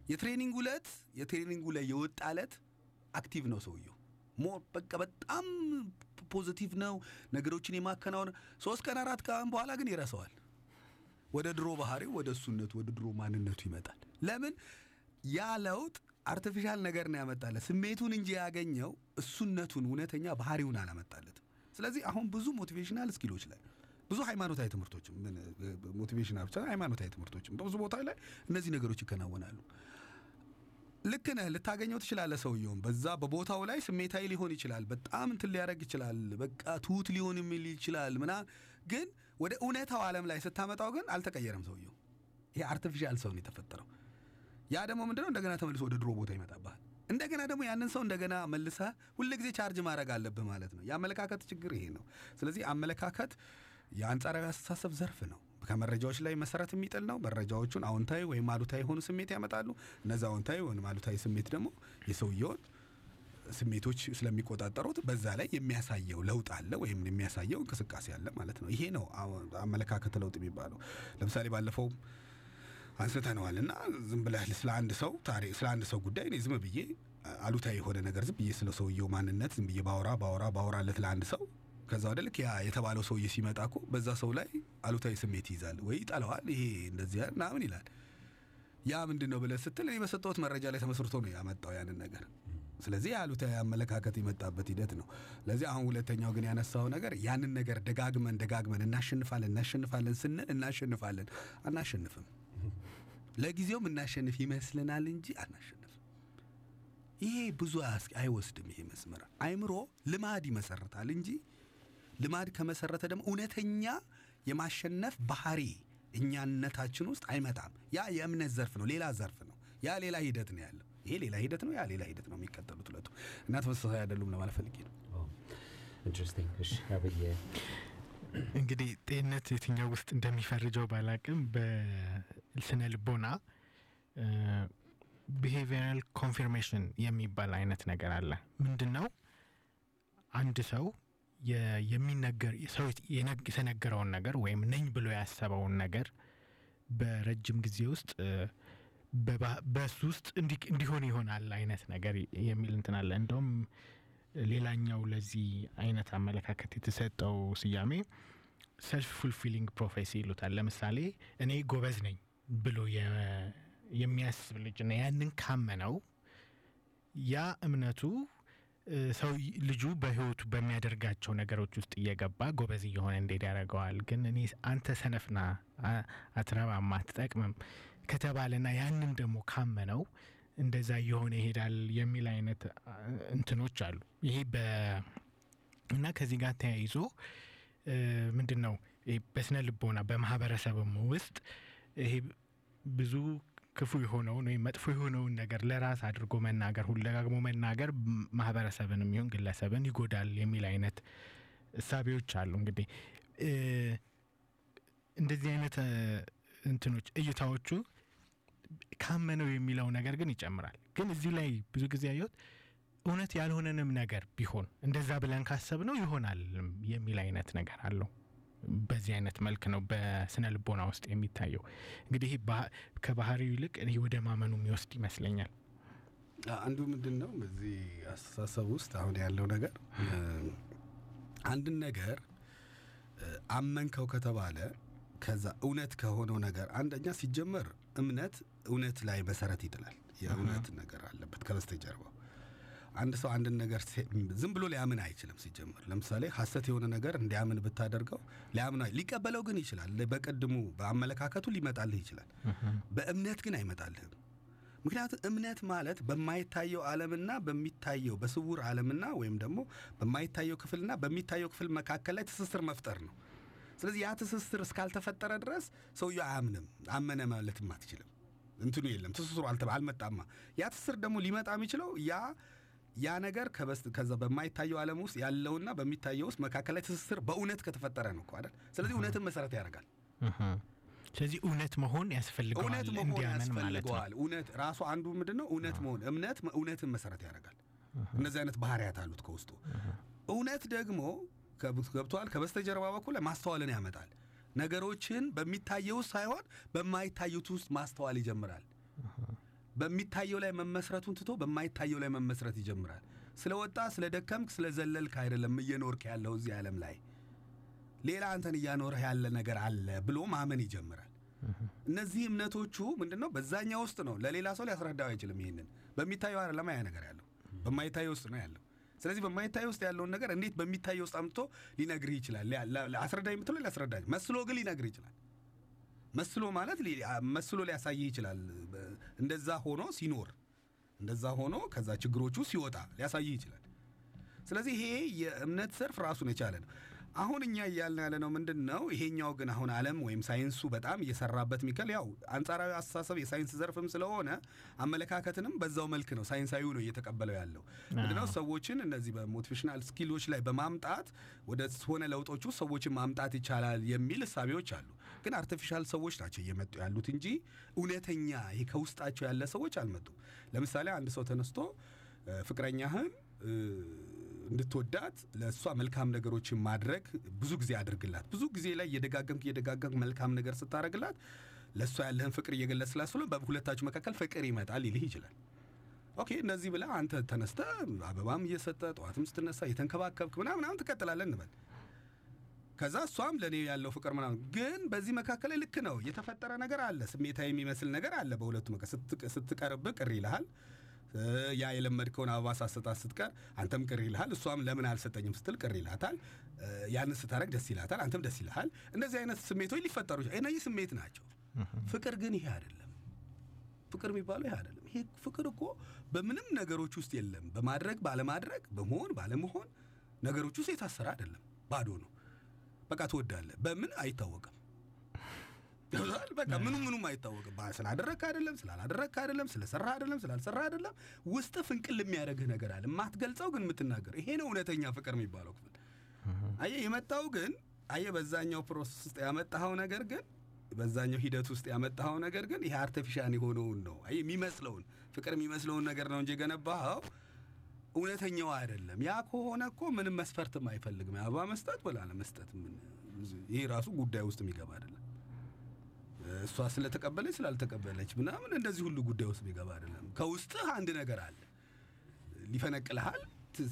የ training ዕለት የ training ኡ ላይ የወጣ ዕለት active ነው ሰውየው more በቃ በጣም positive ነው ነገሮችን የማከናወን ሶስት ቀን አራት ቀን በኋላ ግን ይረሳዋል። ወደ ድሮ ባህሪው ወደ እሱነቱ ወደ ድሮ ማንነቱ ይመጣል። ለምን ያ ለውጥ artificial ነገር ነው ያመጣለት ስሜቱን እንጂ ያገኘው እሱነቱን እውነተኛ ባህሪውን አላመጣለትም። ስለዚህ አሁን ብዙ motivational skill ኦች ላይ ብዙ ሃይማኖታዊ ትምህርቶችም motivational ብቻ ሃይማኖታዊ ትምህርቶችም በብዙ ቦታ ላይ እነዚህ ነገሮች ይከናወናሉ። ልክ ነህ፣ ልታገኘው ትችላለህ። ሰውየውም በዛ በቦታው ላይ ስሜታዊ ሊሆን ይችላል፣ በጣም እንትን ሊያደርግ ይችላል፣ በቃ ትሁት ሊሆን የሚል ይችላል ምና ግን ወደ እውነታው ዓለም ላይ ስታመጣው ግን አልተቀየረም ሰውየው። ይሄ artificial ሰው ነው የተፈጠረው። ያ ደግሞ ምንድነው እንደገና ተመልሶ ወደ ድሮ ቦታ ይመጣብሃል። እንደገና ደግሞ ያንን ሰው እንደገና መልሰህ ሁልጊዜ ቻርጅ ማድረግ አለብህ ማለት ነው። የአመለካከት ችግር ይሄ ነው። ስለዚህ አመለካከት የአንጻራዊ አስተሳሰብ ዘርፍ ነው። ከመረጃዎች ላይ መሰረት የሚጥል ነው። መረጃዎቹን አዎንታዊ ወይም አሉታዊ የሆኑ ስሜት ያመጣሉ። እነዚ አዎንታዊ ወይም አሉታዊ ስሜት ደግሞ የሰውየውን ስሜቶች ስለሚቆጣጠሩት በዛ ላይ የሚያሳየው ለውጥ አለ ወይም የሚያሳየው እንቅስቃሴ አለ ማለት ነው። ይሄ ነው አመለካከት ለውጥ የሚባለው። ለምሳሌ ባለፈው አንስተነዋል እና ዝም ብለህ ስለ አንድ ሰው ታሪክ ስለ አንድ ሰው ጉዳይ ዝም ብዬ አሉታዊ የሆነ ነገር ዝም ብዬ ስለ ሰውየው ማንነት ዝም ብዬ ባወራ ባወራ ባወራለት ለአንድ ሰው ከዛ ወደ ልክ ያ የተባለው ሰውዬ ሲመጣ እኮ በዛ ሰው ላይ አሉታዊ ስሜት ይይዛል ወይ ይጠለዋል። ይሄ እንደዚህ ምናምን ይላል። ያ ምንድን ነው ብለህ ስትል እኔ በሰጠሁት መረጃ ላይ ተመስርቶ ነው ያመጣው ያንን ነገር። ስለዚህ አሉታዊ አመለካከት የመጣበት ሂደት ነው። ለዚህ አሁን ሁለተኛው ግን ያነሳው ነገር ያንን ነገር ደጋግመን ደጋግመን እናሸንፋለን እናሸንፋለን ስንል እናሸንፋለን አናሸንፍም። ለጊዜውም እናሸንፍ ይመስልናል እንጂ አናሸንፍም። ይሄ ብዙ አይወስድም። ይሄ መስመር አይምሮ ልማድ ይመሰርታል እንጂ ልማድ ከመሰረተ ደግሞ እውነተኛ የማሸነፍ ባህሪ እኛነታችን ውስጥ አይመጣም። ያ የእምነት ዘርፍ ነው፣ ሌላ ዘርፍ ነው። ያ ሌላ ሂደት ነው ያለው። ይሄ ሌላ ሂደት ነው፣ ያ ሌላ ሂደት ነው። የሚቀጠሉት ሁለቱ እና ተመሳሳይ አይደሉም ለማለት ፈልጌ ነው። Interesting። እሺ አብዬ እንግዲህ ጤንነት የትኛው ውስጥ እንደሚፈርጀው ባላቅም በስነ ልቦና behavioral confirmation የሚባል አይነት ነገር አለ። ምንድን ነው? አንድ ሰው የሚነገር ሰው የተነገረውን ነገር ወይም ነኝ ብሎ ያሰበውን ነገር በረጅም ጊዜ ውስጥ በሱ ውስጥ እንዲሆን ይሆናል አይነት ነገር የሚል እንትን አለ። እንደውም ሌላኛው ለዚህ አይነት አመለካከት የተሰጠው ስያሜ self fulfilling prophecy ይሉታል። ለምሳሌ እኔ ጎበዝ ነኝ ብሎ የሚያስብ ልጅና ያንን ካመነው ያ እምነቱ ሰው ልጁ በህይወቱ በሚያደርጋቸው ነገሮች ውስጥ እየገባ ጎበዝ እየሆነ እንዴት ያደርገዋል። ግን እኔ አንተ ሰነፍና አትረባም አትጠቅምም ከተባለና ያንን ደግሞ ካመነው እንደዛ እየሆነ ይሄዳል የሚል አይነት እንትኖች አሉ። ይሄ እና ከዚህ ጋር ተያይዞ ምንድን ነው በስነ ልቦና በማህበረሰብም ውስጥ ይሄ ብዙ ክፉ የሆነውን ወይም መጥፎ የሆነውን ነገር ለራስ አድርጎ መናገር ሁሉ ደጋግሞ መናገር ማህበረሰብንም ይሁን ግለሰብን ይጎዳል የሚል አይነት እሳቤዎች አሉ። እንግዲህ እንደዚህ አይነት እንትኖች እይታዎቹ ካመነው የሚለው ነገር ግን ይጨምራል። ግን እዚህ ላይ ብዙ ጊዜ ያየሁት እውነት ያልሆነንም ነገር ቢሆን እንደዛ ብለን ካሰብነው ይሆናል የሚል አይነት ነገር አለው። በዚህ አይነት መልክ ነው በስነ ልቦና ውስጥ የሚታየው። እንግዲህ ከባህሪው ይልቅ ወደ ማመኑ የሚወስድ ይመስለኛል። አንዱ ምንድን ነው በዚህ አስተሳሰብ ውስጥ አሁን ያለው ነገር አንድን ነገር አመንከው ከተባለ ከዛ እውነት ከሆነው ነገር አንደኛ ሲጀመር እምነት እውነት ላይ መሰረት ይጥላል። የእውነት ነገር አለበት ከበስተጀርባው። አንድ ሰው አንድን ነገር ዝም ብሎ ሊያምን አይችልም። ሲጀመር ለምሳሌ ሐሰት የሆነ ነገር እንዲያምን ብታደርገው ሊያምን ሊቀበለው ግን ይችላል። በቀድሙ በአመለካከቱ ሊመጣልህ ይችላል። በእምነት ግን አይመጣልህም። ምክንያቱም እምነት ማለት በማይታየው ዓለምና በሚታየው በስውር ዓለምና ወይም ደግሞ በማይታየው ክፍልና በሚታየው ክፍል መካከል ላይ ትስስር መፍጠር ነው። ስለዚህ ያ ትስስር እስካልተፈጠረ ድረስ ሰውየው አያምንም። አመነ ማለትም አትችልም። እንትኑ የለም፣ ትስስሩ አልመጣማ። ያ ትስስር ደግሞ ሊመጣ የሚችለው ያ ያ ነገር ከዛ በማይታየው ዓለም ውስጥ ያለውና በሚታየው ውስጥ መካከል ላይ ትስስር በእውነት ከተፈጠረ ነው እኮ አይደል? ስለዚህ እውነትን መሰረት ያደርጋል። ስለዚህ እውነት መሆን ያስፈልገዋል እውነት መሆን ያስፈልገዋል። እውነት ራሱ አንዱ ምንድን ነው እውነት መሆን እምነት እውነትን መሰረት ያደርጋል። እነዚህ አይነት ባህሪያት አሉት ከውስጡ። እውነት ደግሞ ገብቶሃል ከበስተጀርባ በኩል ማስተዋልን ያመጣል። ነገሮችን በሚታየው ውስጥ ሳይሆን በማይታዩት ውስጥ ማስተዋል ይጀምራል። በሚታየው ላይ መመስረቱን ትቶ በማይታየው ላይ መመስረት ይጀምራል። ስለወጣ ስለደከምክ ስለዘለልክ አይደለም እየኖርክ ያለው እዚህ ዓለም ላይ ሌላ አንተን እያኖርህ ያለ ነገር አለ ብሎ ማመን ይጀምራል። እነዚህ እምነቶቹ ምንድን ነው? በዛኛው ውስጥ ነው። ለሌላ ሰው ሊያስረዳው አይችልም። ይህንን በሚታየው አይደለም ያ ነገር ያለው በማይታየው ውስጥ ነው ያለው። ስለዚህ በማይታየው ውስጥ ያለውን ነገር እንዴት በሚታየው ውስጥ አምጥቶ ሊነግርህ ይችላል? አስረዳኝ የምትለው ሊያስረዳ መስሎ ግን ሊነግርህ ይችላል። መስሎ ማለት መስሎ ሊያሳይህ ይችላል። እንደዛ ሆኖ ሲኖር እንደዛ ሆኖ ከዛ ችግሮቹ ሲወጣ ሊያሳይህ ይችላል። ስለዚህ ይሄ የእምነት ዘርፍ ራሱን የቻለ ነው። አሁን እኛ እያልን ያለ ነው ምንድን ነው? ይሄኛው ግን አሁን ዓለም ወይም ሳይንሱ በጣም እየሰራበት ሚከል ያው አንጻራዊ አስተሳሰብ የሳይንስ ዘርፍም ስለሆነ አመለካከትንም በዛው መልክ ነው ሳይንሳዊ ነው እየተቀበለው ያለው ምንድነው? ሰዎችን እነዚህ በ motivational skill ኦች ላይ በማምጣት ወደ ሆነ ውስጥ ሰዎችን ማምጣት ይቻላል የሚል እሳቤዎች አሉ። ግን artificial ሰዎች ናቸው እየመጡ ያሉት እንጂ እውነተኛ ይሄ ከውስጣቸው ያለ ሰዎች አልመጡም። ለምሳሌ አንድ ሰው ተነስቶ ፍቅረኛህን እንድትወዳት ለእሷ መልካም ነገሮችን ማድረግ ብዙ ጊዜ አድርግላት። ብዙ ጊዜ ላይ እየደጋገምክ እየደጋገምክ መልካም ነገር ስታደርግላት ለእሷ ያለህን ፍቅር እየገለጽ ስላስለ በሁለታችሁ መካከል ፍቅር ይመጣል ይልህ ይችላል። Okay እንደዚህ ብለህ አንተ ተነስተ አበባም እየሰጠ ጠዋትም ስትነሳ እየተንከባከብክ ምናምን ትቀጥላለህ እንበል። ከዛ እሷም ለእኔ ያለው ፍቅር ምናምን ግን በዚህ መካከል ላይ ልክ ነው የተፈጠረ ነገር አለ፣ ስሜታዊ የሚመስል ነገር አለ። በሁለቱ መካከል ስትቀርብህ ቅር ይልሃል። ያ የለመድከውን አበባ ሳሰጣት ስትቀር አንተም ቅር ይልሃል። እሷም ለምን አልሰጠኝም ስትል ቅር ይላታል። ያንን ስታደርግ ደስ ይላታል፣ አንተም ደስ ይልሃል። እንደዚህ አይነት ስሜቶች ሊፈጠሩ እነዚህ ስሜት ናቸው። ፍቅር ግን ይሄ አይደለም። ፍቅር የሚባለው ይሄ አይደለም። ይሄ ፍቅር እኮ በምንም ነገሮች ውስጥ የለም። በማድረግ ባለማድረግ፣ በመሆን ባለመሆን ነገሮች ውስጥ የታሰረ አይደለም። ባዶ ነው። በቃ ትወዳለህ። በምን አይታወቅም።? በቃ ምኑ ምኑም አይታወቅም። ስላደረግክ አይደለም፣ ስላላደረግክ አይደለም፣ ስለሰራ አይደለም፣ ስላልሰራ አይደለም። ውስጥ ፍንቅል የሚያደርግህ ነገር አለ። የማትገልጸው ግን የምትናገር። ይሄ ነው እውነተኛ ፍቅር የሚባለው ክፍል። አየህ፣ የመጣው ግን አየህ፣ በዛኛው process ውስጥ ያመጣኸው ነገር ግን በዛኛው ሂደት ውስጥ ያመጣኸው ነገር ግን ይሄ artificial የሆነውን ነው። የሚመስለውን ፍቅር የሚመስለውን ነገር ነው እንጂ የገነባኸው እውነተኛው አይደለም። ያ ከሆነ እኮ ምንም መስፈርትም አይፈልግም። አበባ መስጠት ወላ ለመስጠት ይሄ ራሱ ጉዳይ ውስጥ የሚገባ አይደለም። እሷ ስለተቀበለች ስላልተቀበለች ምናምን እንደዚህ ሁሉ ጉዳይ ውስጥ የሚገባ አይደለም። ከውስጥህ አንድ ነገር አለ፣ ሊፈነቅልሃል፣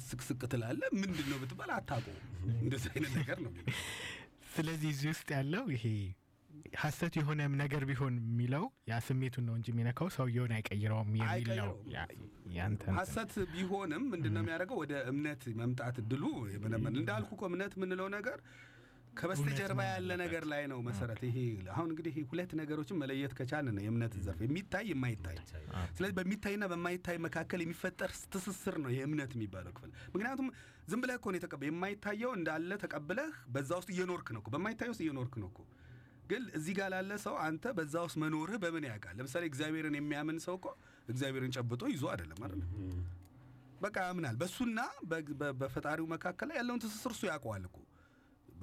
ስቅስቅ ትላለህ። ምንድን ነው ብትባል አታውቀውም። እንደዚህ አይነት ነገር ነው ስለዚህ እዚህ ውስጥ ያለው ይሄ ሀሰት የሆነም ነገር ቢሆን የሚለው ያ ስሜቱን ነው እንጂ የሚነካው ሰውየውን አይቀይረውም እንትን። ሀሰት ቢሆንም ምንድን ነው የሚያደርገው? ወደ እምነት መምጣት እድሉ የመነመን እንዳልኩ እኮ እምነት የምንለው ነገር ከበስተጀርባ ያለ ነገር ላይ ነው መሰረት። ይሄ አሁን እንግዲህ ሁለት ነገሮችን መለየት ከቻልን ነው የእምነት ዘርፍ የሚታይ የማይታይ። ስለዚህ በሚታይና በማይታይ መካከል የሚፈጠር ትስስር ነው የእምነት የሚባለው ክፍል። ምክንያቱም ዝም ብለህ እኮ ነው የማይታየው እንዳለ ተቀብለህ በዛ ውስጥ እየኖርክ ነው እኮ በማይታየው ውስጥ እየኖርክ ነው እኮ። ግን እዚህ ጋር ላለ ሰው አንተ በዛ ውስጥ መኖርህ በምን ያውቃል? ለምሳሌ እግዚአብሔርን የሚያምን ሰው እኮ እግዚአብሔርን ጨብጦ ይዞ አይደለም አይደለም በቃ ያምናል። በእሱና በፈጣሪው መካከል ላይ ያለውን ትስስር እሱ ያውቀዋል እኮ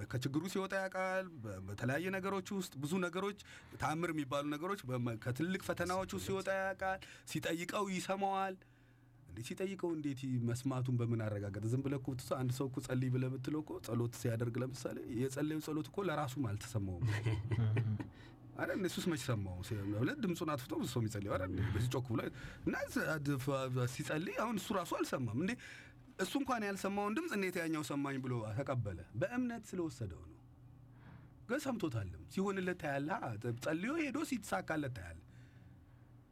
ከችግሩ ሲወጣ ያውቃል። በተለያየ ነገሮች ውስጥ ብዙ ነገሮች ታምር የሚባሉ ነገሮች ከትልቅ ፈተናዎች ውስጥ ሲወጣ ያውቃል። ሲጠይቀው ይሰማዋል። ሲጠይቀው እንዴት መስማቱን በምን አረጋገጠ? ዝም ብለህ እኮ አንድ ሰው እኮ ጸልይ ብለህ ብትለው እኮ ጸሎት ሲያደርግ ለምሳሌ የጸለዩ ጸሎት እኮ ለራሱም አልተሰማውም <laughs> አረ እሱስ መች ሰማው? ሁለት ድምፁን አጥፍቶ ብዙ ሰው የሚጸልየው አረ በዚህ ጮክ ብሎ እና ሲጸልይ አሁን እሱ ራሱ አልሰማም እንዴ እሱ እንኳን ያልሰማውን ድምፅ እንዴት ያኛው ሰማኝ ብሎ ተቀበለ? በእምነት ስለወሰደው ነው። ግን ሰምቶታልም ሲሆንለት ታያለህ። ጸልዮ ሄዶ ሲሳካለት ታያለህ።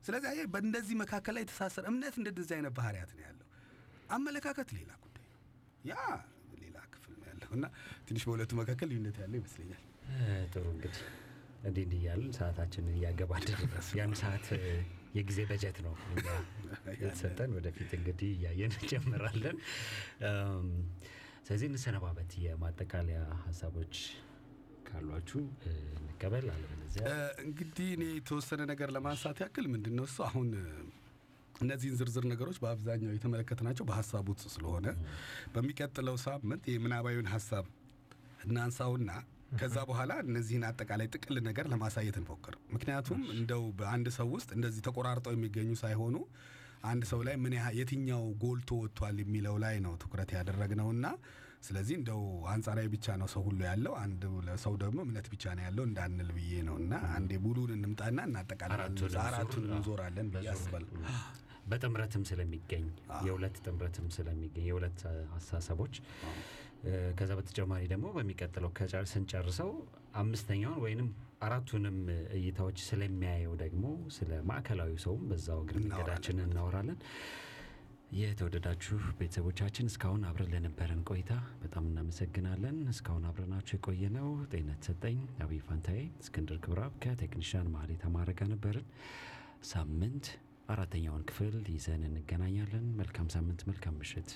ስለዚህ አየህ፣ በእንደዚህ መካከል ላይ የተሳሰረ እምነት እንደዚህ አይነት ባህሪያት ነው ያለው። አመለካከት ሌላ ጉዳይ ነው። ያ ሌላ ክፍል ነው ያለው እና ትንሽ በሁለቱ መካከል ልዩነት ያለው ይመስለኛል። ጥሩ እንግዲህ እንዲህ እንዲህ እያልን ሰዓታችንን እያገባደድ ያን ሰዓት የጊዜ በጀት ነው የተሰጠን። ወደፊት እንግዲህ እያየን እንጨምራለን። እም፣ ስለዚህ እንሰነባበት። የማጠቃለያ ሀሳቦች ካሏችሁ እንቀበል። አለበለዚያ እንግዲህ እኔ የተወሰነ ነገር ለማንሳት ያክል ምንድን ነው እሱ አሁን እነዚህን ዝርዝር ነገሮች በአብዛኛው የተመለከትናቸው በሀሳብ ውስጥ ስለሆነ በሚቀጥለው ሳምንት የምናባዊውን ሀሳብ እናንሳውና ከዛ በኋላ እነዚህን አጠቃላይ ጥቅል ነገር ለማሳየት እንሞክር። ምክንያቱም እንደው በአንድ ሰው ውስጥ እንደዚህ ተቆራርጠው የሚገኙ ሳይሆኑ አንድ ሰው ላይ ምን ያህል የትኛው ጎልቶ ወጥቷል የሚለው ላይ ነው ትኩረት ያደረግነውና ስለዚህ እንደው አንጻራዊ ብቻ ነው ሰው ሁሉ ያለው አንድ ሰው ደግሞ እምነት ብቻ ነው ያለው እንዳንል ብዬ ነው። እና አንዴ ሙሉን እንምጣና አራቱን አዎ፣ እንዞራለን ብዬ አስባለሁ። በጥምረትም ስለሚገኝ የሁለት ጥምረትም ስለሚገኝ የሁለት አ- ሀሳቦች እ፣ ከዛ በተጨማሪ ደግሞ በሚቀጥለው ስንጨርሰው አምስተኛውን ወይንም አራቱንም እይታዎች ስለሚያየው ደግሞ ስለ ማዕከላዊ ሰውም በዛው እግር መንገዳችን እናወራለን። የተወደዳችሁ ቤተሰቦቻችን እስካሁን አብረን ለነበረን ቆይታ በጣም እናመሰግናለን። እስካሁን አብረናችሁ የቆየ ነው ጤነት ሰጠኝ፣ አብይ ፋንታዬ፣ እስክንድር ክብራብ ከቴክኒሻን መሀል የተማረ ጋር ነበርን። ሳምንት አራተኛውን ክፍል ይዘን እንገናኛለን። መልካም ሳምንት፣ መልካም ምሽት።